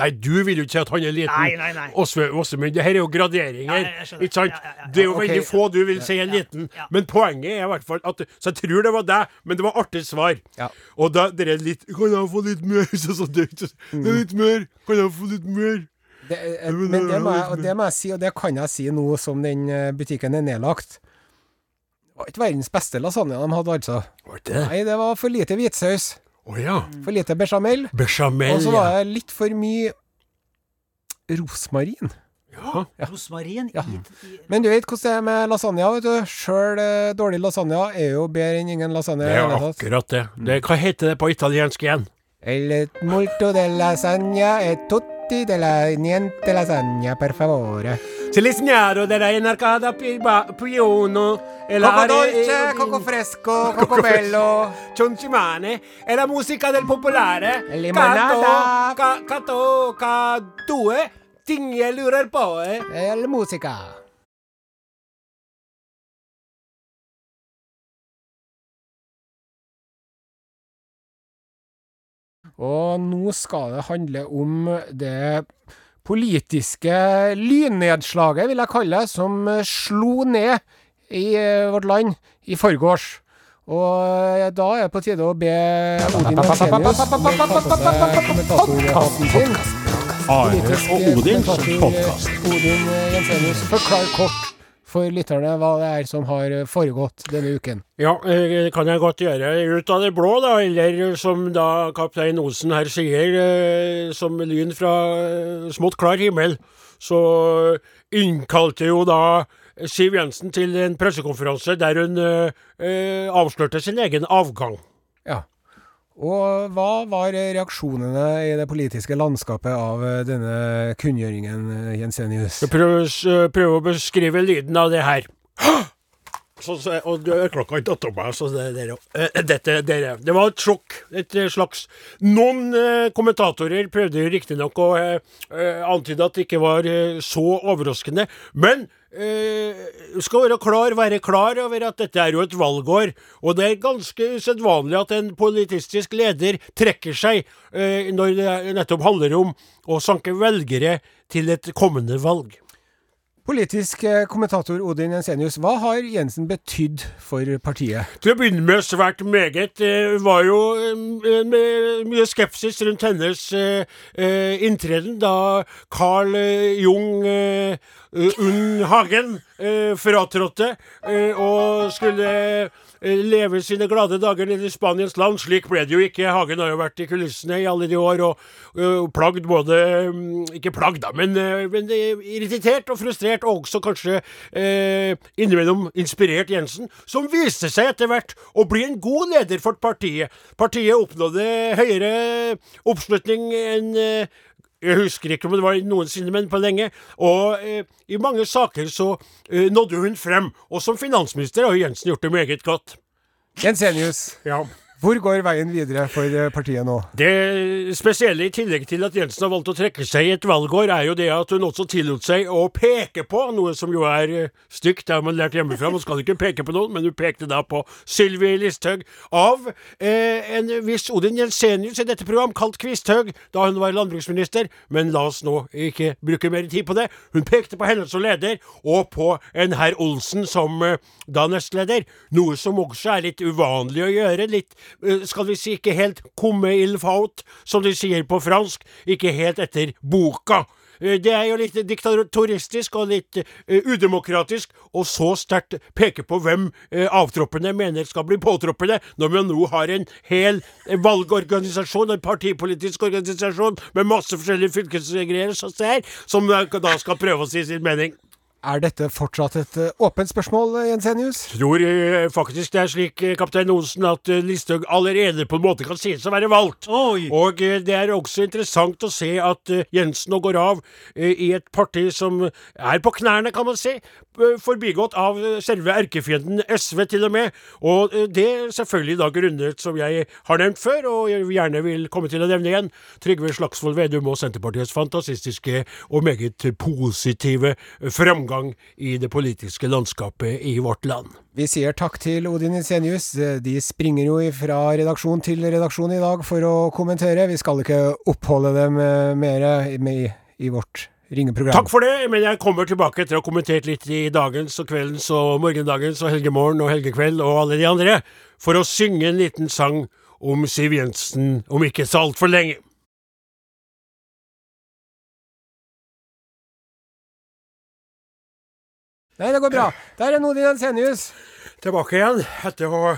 Nei, du vil jo ikke si at han er liten. Nei, nei, nei. Åsve- Åsemund, det her er jo graderinger. Ja, ikke sant? Ja, ja. Det er jo okay. veldig få du vil si er liten. Men poenget er i hvert fall at Så jeg tror det var deg, men det var artig svar. Ja. Og da dere er litt Kan jeg få litt mer? [laughs] Så så- Litt mer? Kan jeg få litt mer? Det, eh, men det må, jeg, det må jeg si, og det kan jeg si nå som den eh, butikken er nedlagt. Var ikke verdens beste lasagne de hadde, altså. Var det? Nei, det var for lite hvitsaus. Oh, ja. For lite bechamel. Bechamel, Og så var det litt for mye rosmarin. ja. Rosmarin Ja. i, i Men du vet hvordan det er med lasagne, vet du. Sjøl eh, dårlig lasagne er jo bedre enn ingen lasagne. Det er jo akkurat det. det. Hva heter det på italiensk igjen? El molto de lasagna e tutti de la niente lasagna, per favore. Selezňáro, teda jedna cada piuno. E la coco dolce, e, coco mm. fresco, coco, coco bello. Cioncimane. E la musica del popolare. E limonata. Cato, cato, cadue. Tinghi e l'urer poe. E la musica. Og nå skal det handle om det politiske lynnedslaget, vil jeg kalle det, som slo ned i eh, vårt land i forgårs. Og eh, da er det på tide å be Odin Jensenius kommentatorhatten sin. Are og Odins podkast. Odin Jensenius, forklar kort for lytterne hva det er som har foregått denne uken. Ja, eh, det kan jeg godt gjøre. Ut av det blå, da, eller som da kaptein Osen her sier, eh, som lyn fra eh, smått klar himmel, så innkalte jo da Siv Jensen til en pressekonferanse der hun eh, eh, avslørte sin egen avgang. Ja. Og hva var reaksjonene i det politiske landskapet av eh, denne kunngjøringen, eh, Jensenius? Prøver, eh, å beskrive lyden av det her. [gasps] Så, og klokka ikke tatt meg, så det, det, dette, det, det var et sjokk. Et slags Noen eh, kommentatorer prøvde riktignok å eh, antyde at det ikke var eh, så overraskende. Men eh, skal være klar, være klar over at dette er jo et valgår. Og det er ganske usedvanlig at en politistisk leder trekker seg uh, når det nettopp handler om å sanke velgere til et kommende valg. Politisk eh, kommentator Odin Jensenius, hva har Jensen betydd for partiet? Til å begynne med svært meget. Det var jo eh, mye skepsis rundt hennes eh, inntreden da Carl Jung Unn Hagen fratrådte og skulle eh, leve sine glade dager nede i Spaniens land. Slik ble det jo ikke. Hagen har jo vært i kulissene i alle de år og og plagd både mm, Ikke plagd, da, men, eh, men eh, irritert og frustrert, og også kanskje eh, innimellom inspirert Jensen, som viste seg etter hvert å bli en god leder for partiet. Partiet oppnådde høyere oppslutning enn eh, jeg husker ikke om det var noensinne, men på lenge. Og eh, i mange saker så eh, nådde hun frem. Og som finansminister har Jensen gjort det meget godt. Jensenius, Ja. Hvor går veien videre for eh, partiet nå? Det spesielle, i tillegg til at Jensen har valgt å trekke seg i et valgår, er jo det at hun også tillot seg å peke på noe som jo er eh, stygt. Det har man lært hjemmefra. Man skal ikke peke på noen, men hun pekte da på Sylvi Listhaug av eh, en viss Odin Jensenius i dette program, kalt Kvisthaug, da hun var landbruksminister. Men la oss nå ikke bruke mer tid på det. Hun pekte på henne som leder, og på en herr Olsen som eh, da nestleder. Noe som også er litt uvanlig å gjøre. Litt, skal vi si, ikke helt komme il faut, som de sier på fransk. Ikke helt etter boka. Eh, Det er jo litt diktatoristisk og litt eh, udemokratisk, og så sterkt peke på hvem eh, avtroppene mener skal bli påtroppene, når vi nå har en hel eh, valgorganisasjon, en partipolitisk organisasjon med masse forskjellige fylkesgreier som eh, da skal prøve å si sin mening. Er dette fortsatt et eh, åpent spørsmål, eh, Jensenius? Tror jeg, faktisk det er slik, eh, kaptein Olsen, at eh, Listhaug allerede på en måte kan sies å være valgt. Oi! Og eh, det er også interessant å se at eh, Jensen nå går av eh, i et parti som er på knærne, kan man si. eh, Forbigått av eh, selve erkefienden SV, til og med. Og eh, det selvfølgelig da grunnet som jeg har nevnt før, og jeg gjerne vil komme til å nevne igjen. Trygve Slagsvold Vedum og Senterpartiets fantastiske og meget positive eh, framgang i det politiske landskapet i vårt land. Vi sier takk til Odin Insenius. De springer jo fra redaksjon til redaksjon i dag for å kommentere. Vi skal ikke oppholde dem eh, mer med, i vårt ringeprogram. Takk for det, men jeg kommer tilbake etter å ha kommentert litt i dagens og kveldens og morgendagens og helgemorgen og helgekveld og alle de andre, for å synge en liten sang om Siv Jensen om ikke så altfor lenge. Nei, det går bra. Der er Nodin Ensenius. Tilbake igjen etter å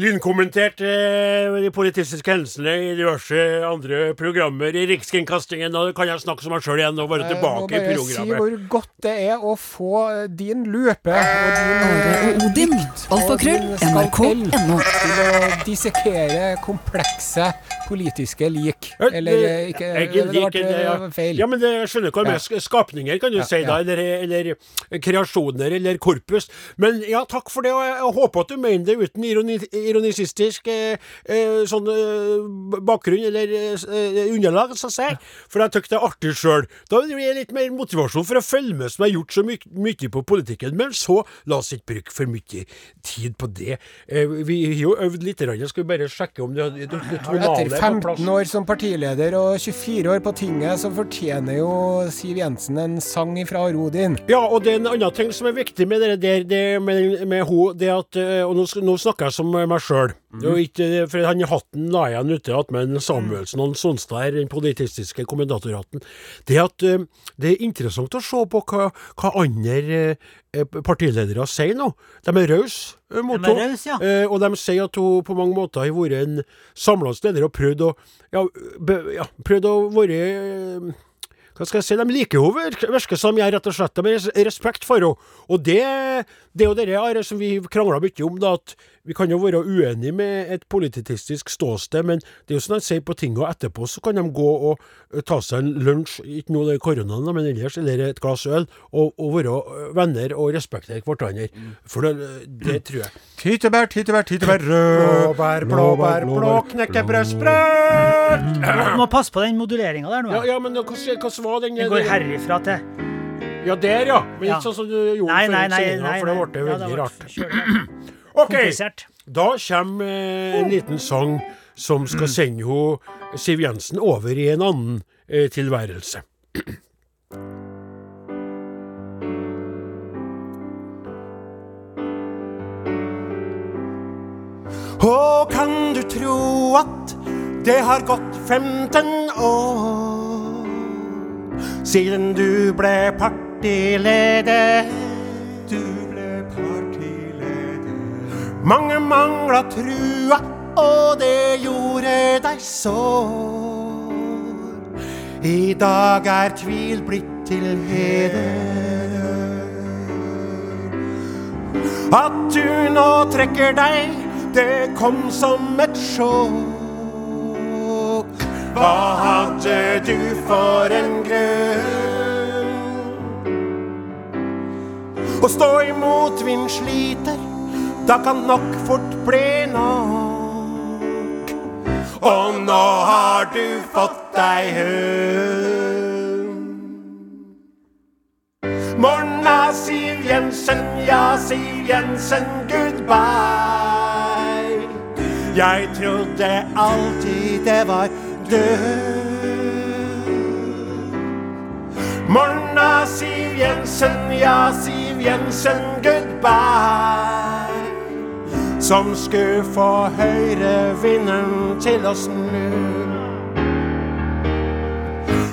lynkommentert eh, de politiske hendelsene i diverse andre programmer i Rikskringkastingen. Og det kan jeg snakke som meg sjøl igjen og være tilbake Jeg må tilbake i bare si hvor godt det er å få eh, din løpe og din Odin. Alfakrøll. NRK.no. til å dissekere komplekse politiske lik. Eller eh, ikke jeg Det ble liker det, ja. feil. Ja, men det, jeg skjønner hva med skapninger, kan du Ja, si da, ja. eller, eller kreasjoner, eller korpus. Men ja, takk for det, og jeg, jeg håper at du mener det uten ironi, ironisistisk eh, sånn eh, bakgrunn, eller eh, underlag, så å si. For jeg syns det er artig sjøl. Da blir det litt mer motivasjon for å følge med, som jeg har gjort så my mye på politikken. Men så, la oss ikke bruke for mye tid på det. Vi har jo øvd litt, skal vi bare sjekke om det, det, det, tonale Etter er på plass. 15 år som partileder og 24 år på tinget, så fortjener jo Siv Jensen en sang fra Rodin. Ja, og det er en annen ting som er viktig med det der, det med, med ho, det at Og nå, nå snakker jeg som meg sjøl. For han hatten la jeg ute at med Samuelsen og Sonstad den politistiske kommentatorhatten. Det at eh, det er interessant å se på hva, hva andre eh, partiledere sier nå. De er rause eh, mot henne. ja. Og de sier at hun på mange måter har vært en samlende leder og prøvd å ja, be, ja, prøvd å være hva skal jeg si, de liker jo virker som jeg rett og slett de har res- respekt for henne. Og det, det er jo det som vi krangler mye om, da, at vi kan jo være uenige med et politistisk ståsted, men det er jo sånn at sier på tinga etterpå, så kan de gå og ta seg en lunsj, ikke nå det er koronaen, men ellers, eller et glass øl, og, og være venner og respektere hverandre. For det, det tror jeg. Tyttebær, tyttebær, tyttebær rød. Blåbær, blåbær, blå, knekkebrødsbrød! Du må passe på den moduleringa der nå. Ja, ja, men hva, hvordan var den? Den går herifra til Ja, der, ja. Men Ja. ikke sånn som du gjorde Nei, nei, før nei. nei, for det nei. ble Ja, veldig ble rart. OK, Komplisert. da kommer eh, en liten sang som skal sende ho Siv Jensen over i en annen eh, tilværelse. Og kan du tro at det har gått 15 år siden du ble partileder? Du ble partileder. Mange mangla trua, og det gjorde deg sår. I dag er tvil blitt til heder. At du nå trekker deg, det kom som et sjokk. Hva hadde du for en grunn? Å stå imot vind sliter, da kan nok fort bli nok. og nå har du fått deg hund. Morna, Siv Jensen, ja, Siv Jensen, goodbye. Jeg trodde alltid det var død. Morna, Siv Jensen, ja, Siv Jensen, goodbye. Som skulle få høyrevinden til å snu.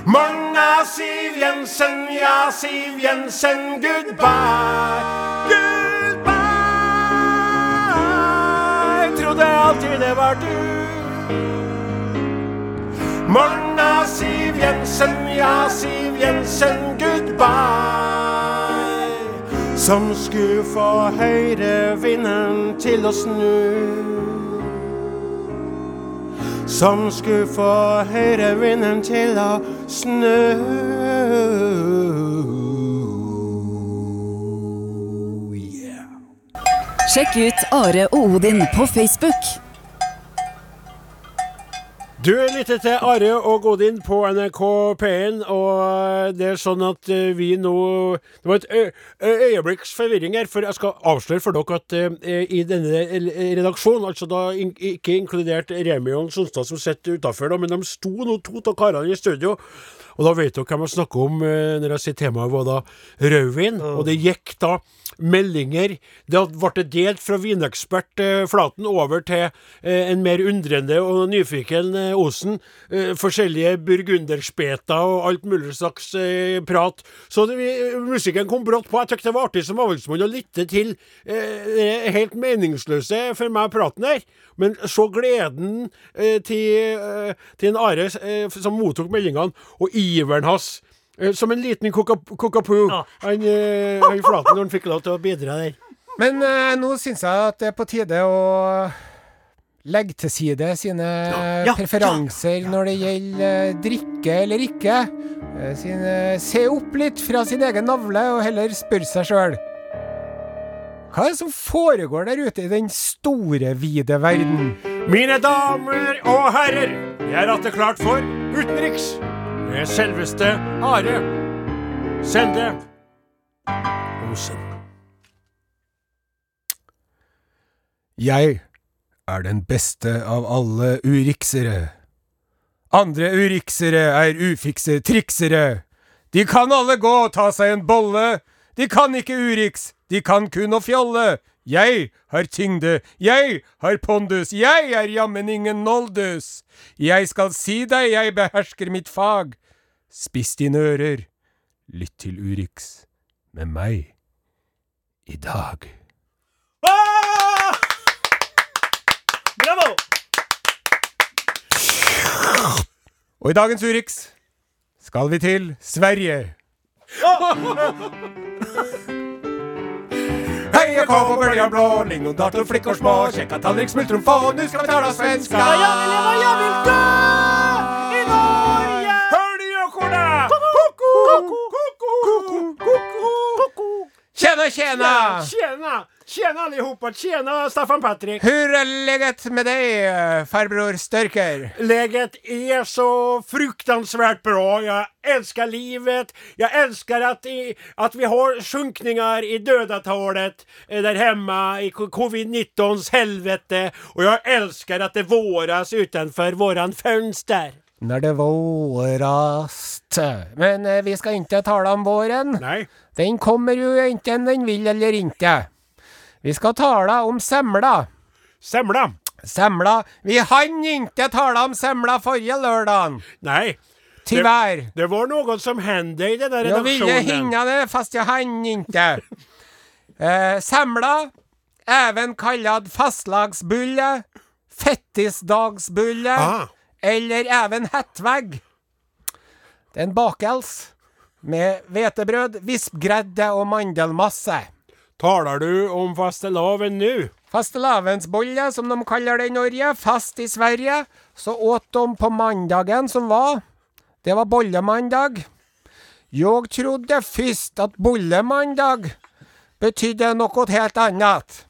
Morna, Siv Jensen, ja, Siv Jensen, goodbye. Goodbye. Trodde alltid det var du. Morna, Siv Jensen, ja, Siv Jensen, goodbye. Som skulle få høyrevinden til å snu. Som skulle få høyrevinden til å snu. Yeah. Sjekk ut Are og Odin på Facebook. Du lytter til Are og Godin på NRK P1, og det er sånn at eh, vi nå Det var et øyeblikks forvirring her, for jeg skal avsløre for dere at eh, i denne redaksjonen, altså da in ikke inkludert Remi og Sonstad som sitter utafor, men de sto nå to av karene i studio. Og da vet dere hvem jeg snakker om eh, når jeg sier temaet var da rødvin. Og det gikk da meldinger. Det ble delt fra vinekspert eh, Flaten over til eh, en mer undrende og nyfiken eh, Osen. Eh, forskjellige burgunderspeter og alt mulig slags eh, prat. Så det, vi, musikken kom brått på. Jeg syntes det var artig som avholdsmann å lytte til eh, helt meningsløse for meg praten her. Men så gleden eh, til, eh, til en Are eh, som mottok meldingene, og iveren hans. Eh, Som en liten kokapu. Han, eh, han Flaten når han fikk lov til å bidra der. Men eh, nå syns jeg at det er på tide å legge til side sine ja, preferanser når det gjelder eh, drikke eller ikke. Eh, sine, se opp litt fra sin egen navle, og heller spørre seg sjøl. Hva er det som foregår der ute i den store, vide verden? Mine damer og herrer, jeg er atter klart for utenriks med selveste Are Sende Osen. Jeg er den beste av alle uriksere. Andre uriksere er ufikse triksere. De kan alle gå og ta seg en bolle. De kan ikke uriks, de kan kun å fjolle. Jeg har tyngde, jeg har pondus, jeg er jammen ingen noldus. Jeg skal si deg, jeg behersker mitt fag. Spiss dine ører, lytt til Urix med meg i dag. Bravo! Og i dagens Urix skal vi til Sverige. Heia kom på bøljan blå, lingondator, flickor små, kjekka tallrik, smultron få, nu skal vi tala svenska. Hør de gjøkorna! Tjena, tjena! Tjena! Tjena allihopa! Tjena Staffan Patrik! Hur är läget med dig, eh, farbror Störker? Läget är så fruktansvärt bra. Jag älskar livet. Jag älskar att, i, att vi har sjunkningar i dödatalet der där hemma i covid-19s helvete. Och jag älskar att det våras utanför våran fönster. När det vårast. Men eh, vi skal ikke tale om våren. Nei. Den kommer jo enten den vil eller ikke. Vi skal tale om semla. Semla? Semla. Vi hann ikke tale om semla forrige lørdag. Nei. Tyvärr. Det var noe som hendte i den redaksjonen. Jeg ville hinna det fast jeg hann ikke. [laughs] Eh, semla, even kallad fastlagsbulle, fettisdagsbulle Ah. Eller Even Hettvegg. Det er en bakels med hvetebrød, vispgredde og mandelmasse. Taler du om fastelavn nu? Fastelavnsbolle, som de kaller det i Norge, fast i Sverige, så åt de på mandagen som var. Det var bollemandag. Jeg trodde først at bollemandag betydde noe helt annet.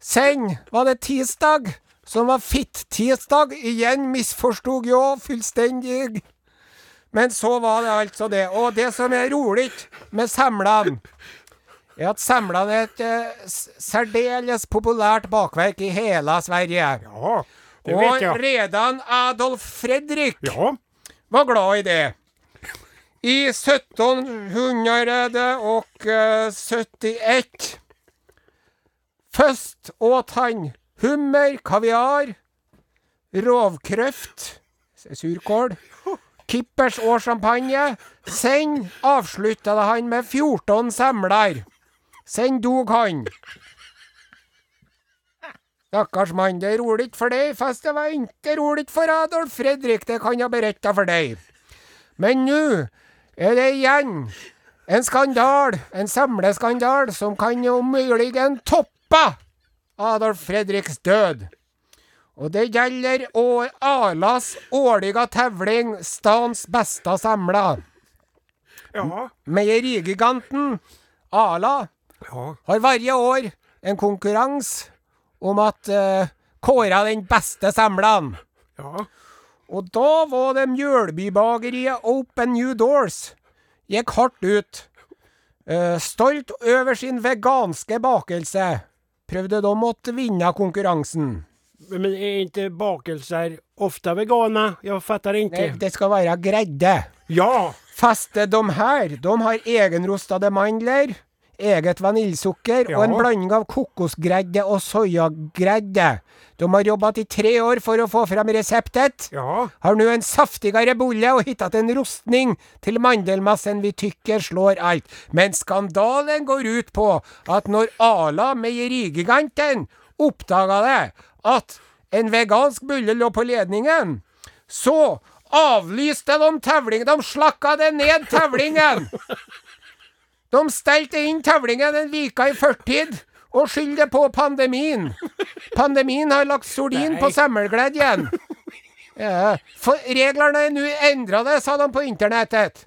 Sen var det tisdag, som var fitt-tirsdag. Igjen misforstod jeg fullstendig. Men så var det altså det. Og det som er rolig med semlene, er at semlene er et eh, særdeles populært bakverk i hele Sverige. Ja, det Og vet jeg. redan Adolf Fredrik Ja. var glad i det. I 1771 Først åt han hummer, kaviar, rovkrøft, surkål, kippers og champagne. Sen avslutta det han med 14 semler. Sen dog han. Stakkars mann, det er rolig for deg, fast det var ikke rolig for Adolf Fredrik, det kan jeg berette for deg. Men nå er det igjen en skandal, en samleskandal, som kan om mulig toppe Adolf Fredriks død. Og det gjelder Arlas årlige tevling Stans beste semla. Ja. Meierigiganten Ala ja. har hvert år en konkurranse om at uh, kåra den beste samleren. ja. Og da var det Mjølbybakeriet Open New Doors. Gikk hardt ut. Uh, stolt over sin veganske bakelse. Prøvde de å vinne konkurransen. Men är inte bakelser ofta vegana? Jag fattar Nei, inte. det skal være gredde. Ja! Fast de her, de har egenrostede mandler, eget vaniljesukker og en blanding av kokosgredde og soyagredde. De har jobbet i tre år for å få fram reseptet. Ja. har nå en saftigere bulle og hittat en rostning til mandelmassen vi tykker slår alt. Men skandalen går ut på at når Ala, meierigiganten, oppdaga det, at en vegansk bulle lå på ledningen, så avlyste de tevlingen. De slakka det ned tevlingen. [laughs] De stelte inn tevlingen en vika i førtid og skyldte på pandemien. Pandemien har lagt sordin på Nei. igjen. Ja, for reglene er nå endra det, sa de på internettet.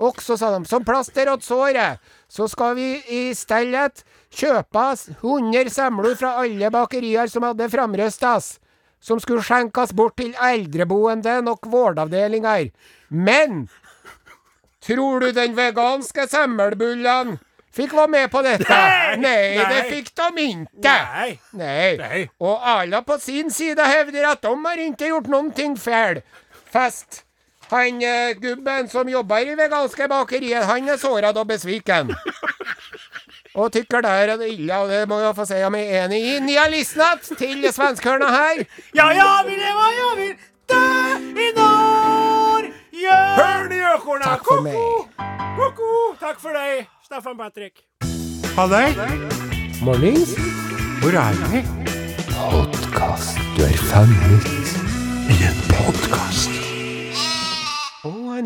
Også, sa de, som plaster åt såret, så skal vi i stedet kjøpe oss 100 semler fra alle bakerier som hadde framrøstas, som skulle skjenkes bort til eldreboende og vårdavdelinger. Men tror du den veganske semmelbullen fikk være med på dette? Nei, det nei. fikk de ikke. Nei. Nei. nei. Og alle på sin side hevder at de har ikke gjort noen ting feil. Fast han eh, gubben som jobber i veganske bakeriet, han er såret og besviken. Og tykker der er det ille, og det må jeg få si jeg er enig i. Ni har lyssnat til svenskhörna her. Ja, ja, vill leva, ja, vi Dø i norr! Ja. i ni Takk for meg. Ko-ko. Takk for deg, Staffan Patrik. Halløy! Mornings. Hvor er vi? Podcast. Du er fanget I en podkast.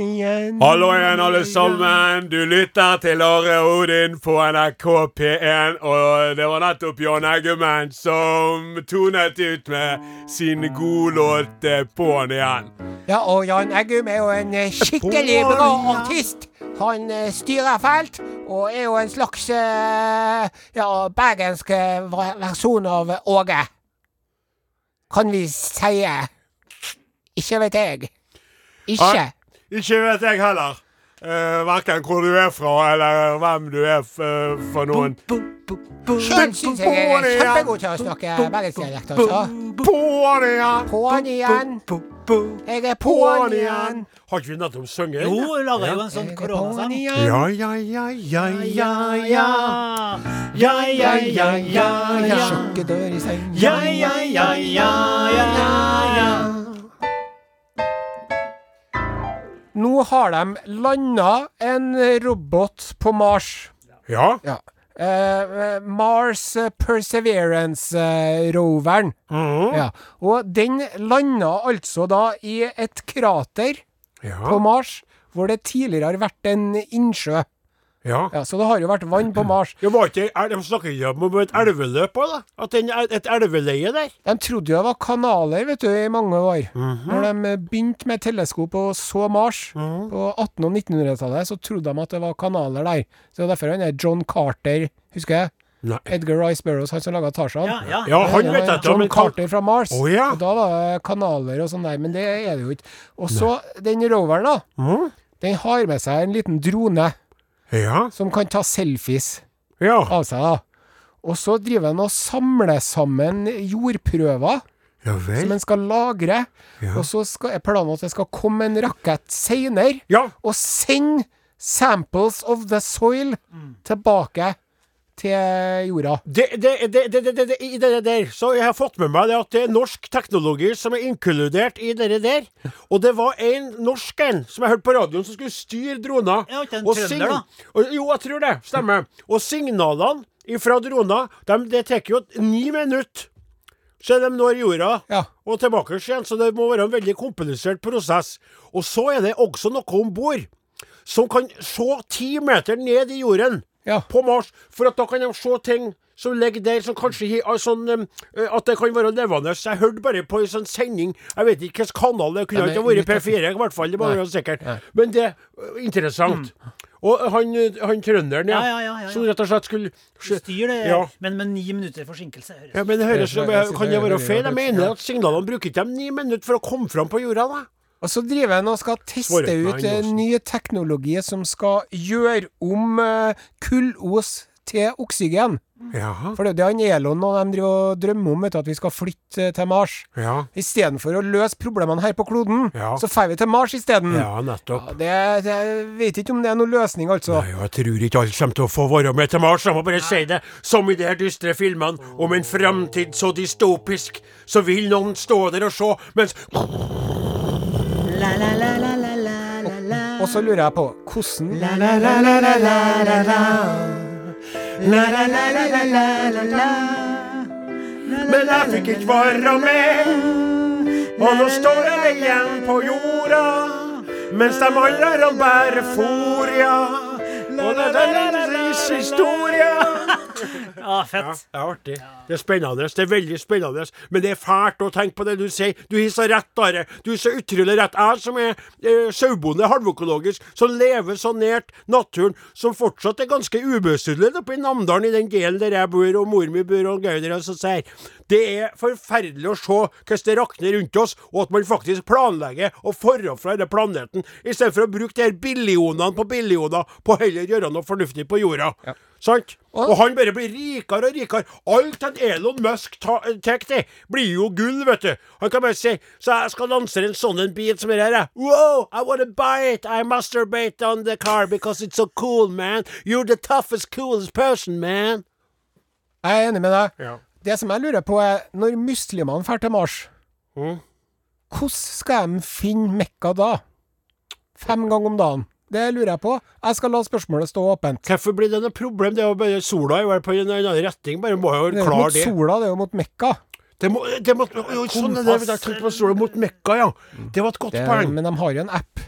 Igjen. Hallo igjen, alle sammen. Du lytter til Are Odin på NRK P1. Og det var nettopp Jan Eggemann som tonet ut med sin gode låt eh, På'n igjen. Ja, og Jan Eggum er jo en eh, skikkelig bra artist. Han eh, styrer felt, og er jo en slags ja, bergensk versjon av Åge. Kan vi si. Ikke vet jeg. Ikke. Ikke vet jeg heller. Uh, Verken hvor du er fra, eller hvem du er f eh, for noen. Sjøl syns jeg er kjempegod til å snakke bergensdialekt, altså. På'n igjen! På'n igjen. Jeg er på'n igjen. Har ikke vi nettopp sunget? Jo, vi laga jo en sånn koronasang. Ja, ja, ja, ja, ja, ja. Ja, ja, ja, ja, ja. Sjokke dør i seng. Ja, ja, ja, ja, ja, ja. Nå har de landa en robot på Mars. Ja. Ja. Eh, Mars Perseverance-roveren. Mhm. Ja. Og den landa altså da i et krater på Mars, hvor det tidligere har vært en innsjø. Ja. Ja, så det har jo vært vann på Mars. Det var ikke, er, de snakker ikke om et elveløp òg, da? At det er et elveleie der? De trodde jo det var kanaler vet du, i mange år. Når de begynte med teleskop og så Mars på 1800- og 1900-tallet, så trodde de at det var kanaler der. Så det er derfor han er John Carter, husker jeg? Nei. Edgar Rice Burroughs, han som laga Tarzan. Ja, ja. Ja, han vet jeg. John men Carter fra Mars. Oh, ja. Og da var det kanaler og sånn der, men det er det jo ikke. Og så den roveren, da. Mm. Den har med seg en liten drone Ja. som kan ta selfies Ja. av seg, da. Og så driver han og samler sammen jordprøver Ja som han en skal lagre. Ja. Og så skal, er planen at det skal komme en rakett seinere Ja. og sende samples of the soil tilbake til jorda. Det, det, det, det, det, det, I det der Så jeg har fått med meg det at det er norsk teknologi som er inkludert i det der. Og det var en norsk en som jeg hørte på radioen som skulle styre droner. Ja, ikke en Og trønder, da? Og, jo, jeg tror det. Stemmer. Og signalene fra droner, de, det tar jo ni minutter. Så de når jorda Ja. og tilbake igjen. Så det må være en veldig komplisert prosess. Og så er det også noe om bord som kan se ti meter ned i jorden Ja. på Mars, for at da kan de se ting som ligger der, som kanskje har sånn um, At det kan være levende. Så jeg hørte bare på en sånn sending Jeg vet ikke hvilken kanal det kunne ikke ha vært P4, i hvert fall. Det må være sikkert. Nei. Men det er interessant. interessant. Og han, han trønderen, ja, Ja, ja, ja, ja, ja. som rett og slett skulle Styr det, Ja. men med ni minutter forsinkelse. høres ja, men det høres Kan det det være feil? Jeg mener at signalene bruker ikke de ni minutter for å komme fram på jorda, da. Og så driver han og skal teste ut nye teknologier teknologi som skal gjøre om eh, kullos til oksygen. Ja. For det er jo det han Elon og de driver og drømmer om, at vi skal flytte eh, til Mars. Ja. Istedenfor å løse problemene her på kloden, Ja. så drar vi til Mars isteden. ja, nettopp. Ja, det, det, jeg vet ikke om det er noen løsning, altså. Nei, jeg tror ikke alle kommer til å få være med til Mars. Jeg må bare si det. Som i de her dystre filmene om en fremtid så dystopisk, så vil noen stå der og se, mens Og så lurer jeg på hvordan Men jeg fikk ikke være med. Og nå står jeg igjen på jorda, mens de andre bærer for, ja. Og det er deres historie. Ja, fett. Ja, det er artig. Det er spennende. Det er veldig spennende. Men det er fælt å tenke på det du sier. Du har så rett, Are. Du har så utrolig rett. Jeg som er eh, sauebonde, halvøkologisk, som lever så nært naturen, som fortsatt er ganske ubesudlet oppe i Namdalen, i den delen der jeg bor, og mor mi bor, og Gauder og sånn sier. Det er forferdelig å se hvordan det rakner rundt oss, og at man faktisk planlegger å forre fra denne planeten, istedenfor å bruke de her billionene på billioner på heller gjøre noe fornuftig på jorda. Sant? Og han bare blir rikere og rikere. Alt han Elon Musk tar til, blir jo gull, vet du. Han kan bare si Så jeg skal lansere en sånn en bil som det her. Wow, I wanna buy it. I masturbate on the car because it's so cool, man. You're the toughest, coolest person, man. Jeg er enig med deg. Ja. Det som jeg lurer på, er når muslimene drar til Mars, Mm. hvordan skal de finne Mekka da? Fem ganger om dagen. Det lurer jeg på. Jeg skal la spørsmålet stå åpent. Hvorfor blir det noe problem? Det er jo bare sola er på en annen retning. Bare må jo Det er jo klare mot det. sola, det er jo mot Mekka. Det må, det må, jo, sånn er det. Jeg tenkte på sola mot Mekka, ja. Det var et godt Det, poeng. men de har jo en app.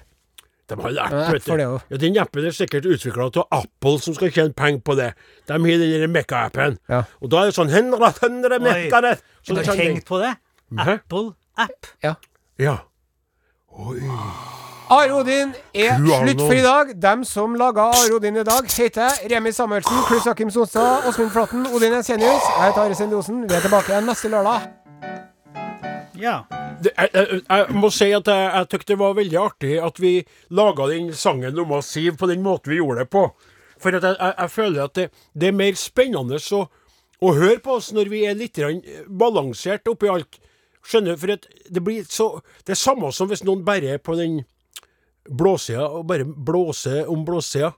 De har en Ja, app, vet du. Ja, den appen er sikkert utvikla av Apple, som skal tjene penger på det. De har den Mekka-appen. Ja. Og da er det sånn Hundre, hundre Mekka der. Så Har du tenkt på det? Apple-app. Ja. Are Odin er slutt for i dag. Dem som laga Are Odin i dag, heter Remi Samuelsen, Kluss Akim Sonstad, Åsmund Flatten, Odin Ensenius. Jeg heter Are Sendosen. Vi er tilbake igjen neste lørdag. Ja. Det, jeg, jeg, jeg må si at jeg, jeg tykte det var veldig artig at vi laga den sangen om Siv på den måten vi gjorde det på. For at jeg, jeg, jeg føler at det, det er mer spennende å, å høre på oss når vi er litt balansert oppi alt. Skjønner du? For at det blir så Det er samme som hvis noen bare er på den blåsida og bare blåser om blåsida.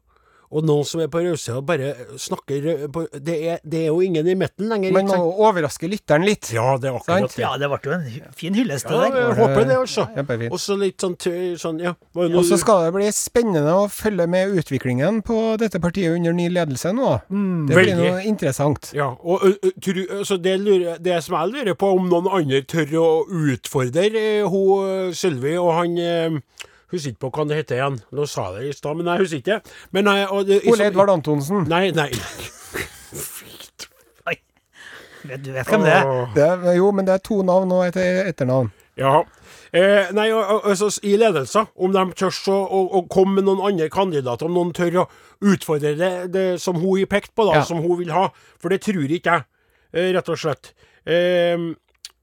Og noen som er på rødsida bare snakker eh, på, det, er, det er jo ingen i midten lenger. Men må overraske lytteren litt. Ja, det er akkurat Sant? det. ja, det ble jo en fin hyllest, det Ja, der. jeg håper det, altså. Og så litt sånn, sånn ja. var Og så skal det bli spennende å følge med utviklingen på dette partiet under ny ledelse nå. Det blir veldig. noe interessant. ja, og ø, ø, tru, altså det, lurer, det som jeg lurer på, om noen andre tør å utfordre eh, hun Sylvi og han eh, Husker ikke på hva han heter igjen. Nå sa jeg det i stad, men jeg husker ikke. Men, nei, og i, Ole Edvard Antonsen. Nei, nei. Du vet hvem det er? Det, er- jo, men det er to navn og et etternavn. Ja. Eh, nei, altså, I ledelser, om de tør å, å, å komme med noen andre kandidater, om noen tør å utfordre det, det som hun har pekt på, da, Ja. som hun vil ha. For det tror ikke jeg, eh, rett og slett. Eh,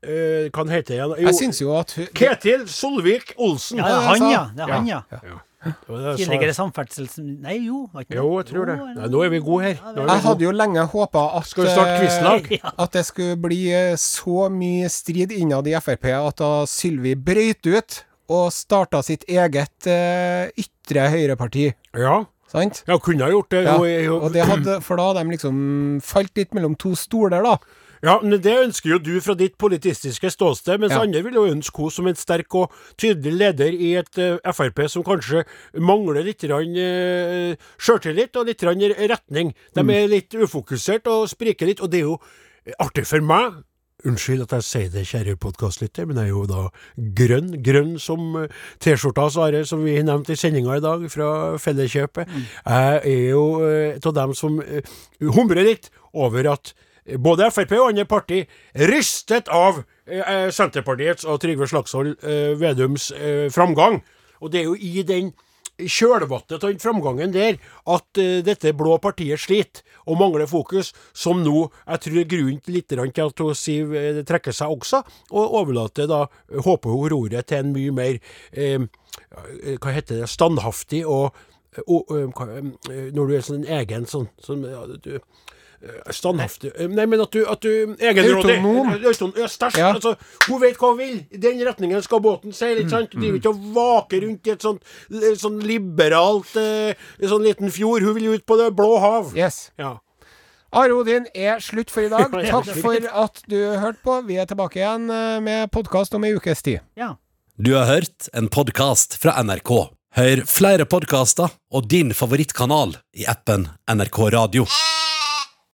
eh, hva heter igjen? Jo, Jeg syns jo at hun- Ketil Solvik-Olsen. Ja, det er han, ja. Det er han, ja. ja. Tidligere samferdsels... Nei, jo. ikke? Jo, jeg tror det. Nei, nå er vi gode her. Nå er vi Jeg gode. hadde jo lenge håpa at Skal vi starte eh, quizlag? [laughs] At det skulle bli eh, så mye strid innad i Frp at da Sylvi brøyt ut og starta sitt eget uh, ytre høyreparti. Ja. Sant? ja, kunne ha gjort det. Ja, og det hadde, for da hadde de liksom falt litt mellom to stoler, da. Ja, men Det ønsker jo du fra ditt politistiske ståsted, mens Ja. andre vil jo ønske henne som en sterk og tydelig leder i et uh, Frp som kanskje mangler litt grann, uh, sjøltillit og litt rann retning. De Mm. er litt ufokusert og spriker litt, og det er jo artig for meg. Unnskyld at jeg sier det, kjære podkastlytter, men jeg er jo da grønn. Grønn som eh, T-skjorta, Are, som vi nevnte i sendinga i dag, fra Felleskjøpet. Jeg er jo eh, av dem som humrer litt over at både Frp og andre parti rystet av eh, Senterpartiets og Trygve Slagsvold eh, Vedums eh, framgang. Og det er jo i den kjølvannet av den framgangen der at eh, dette blå partiet sliter og mangler fokus, som nå jeg tror er grunnen litt til at Siv eh, trekker seg også, og overlater da, eh, håper hun, roret til en mye mer eh, eh, Hva heter det, standhaftig og, og og eh, Når du er sånn egen sånn, sånn du, eh, Standhaftig eh, Nei, men at du, at du Egenrådig. Autonom. Eh, Autonom. Ja. Ja. Altså, hun vet hva hun vil. I den retningen skal båten seile, ikke sant? vil driver ikke og vaker rundt i et sånt, eh, sånn liberalt eh, sånn liten fjord. Hun vil ut på det blå hav. Yes. Ja. Are Odin er slutt for i dag. [laughs] Takk for at du hørte på. Vi er tilbake igjen eh, med podkast om ei ukes tid. Ja. Du har hørt en podkast fra NRK. Hør flere podkaster og din favorittkanal i appen NRK Radio.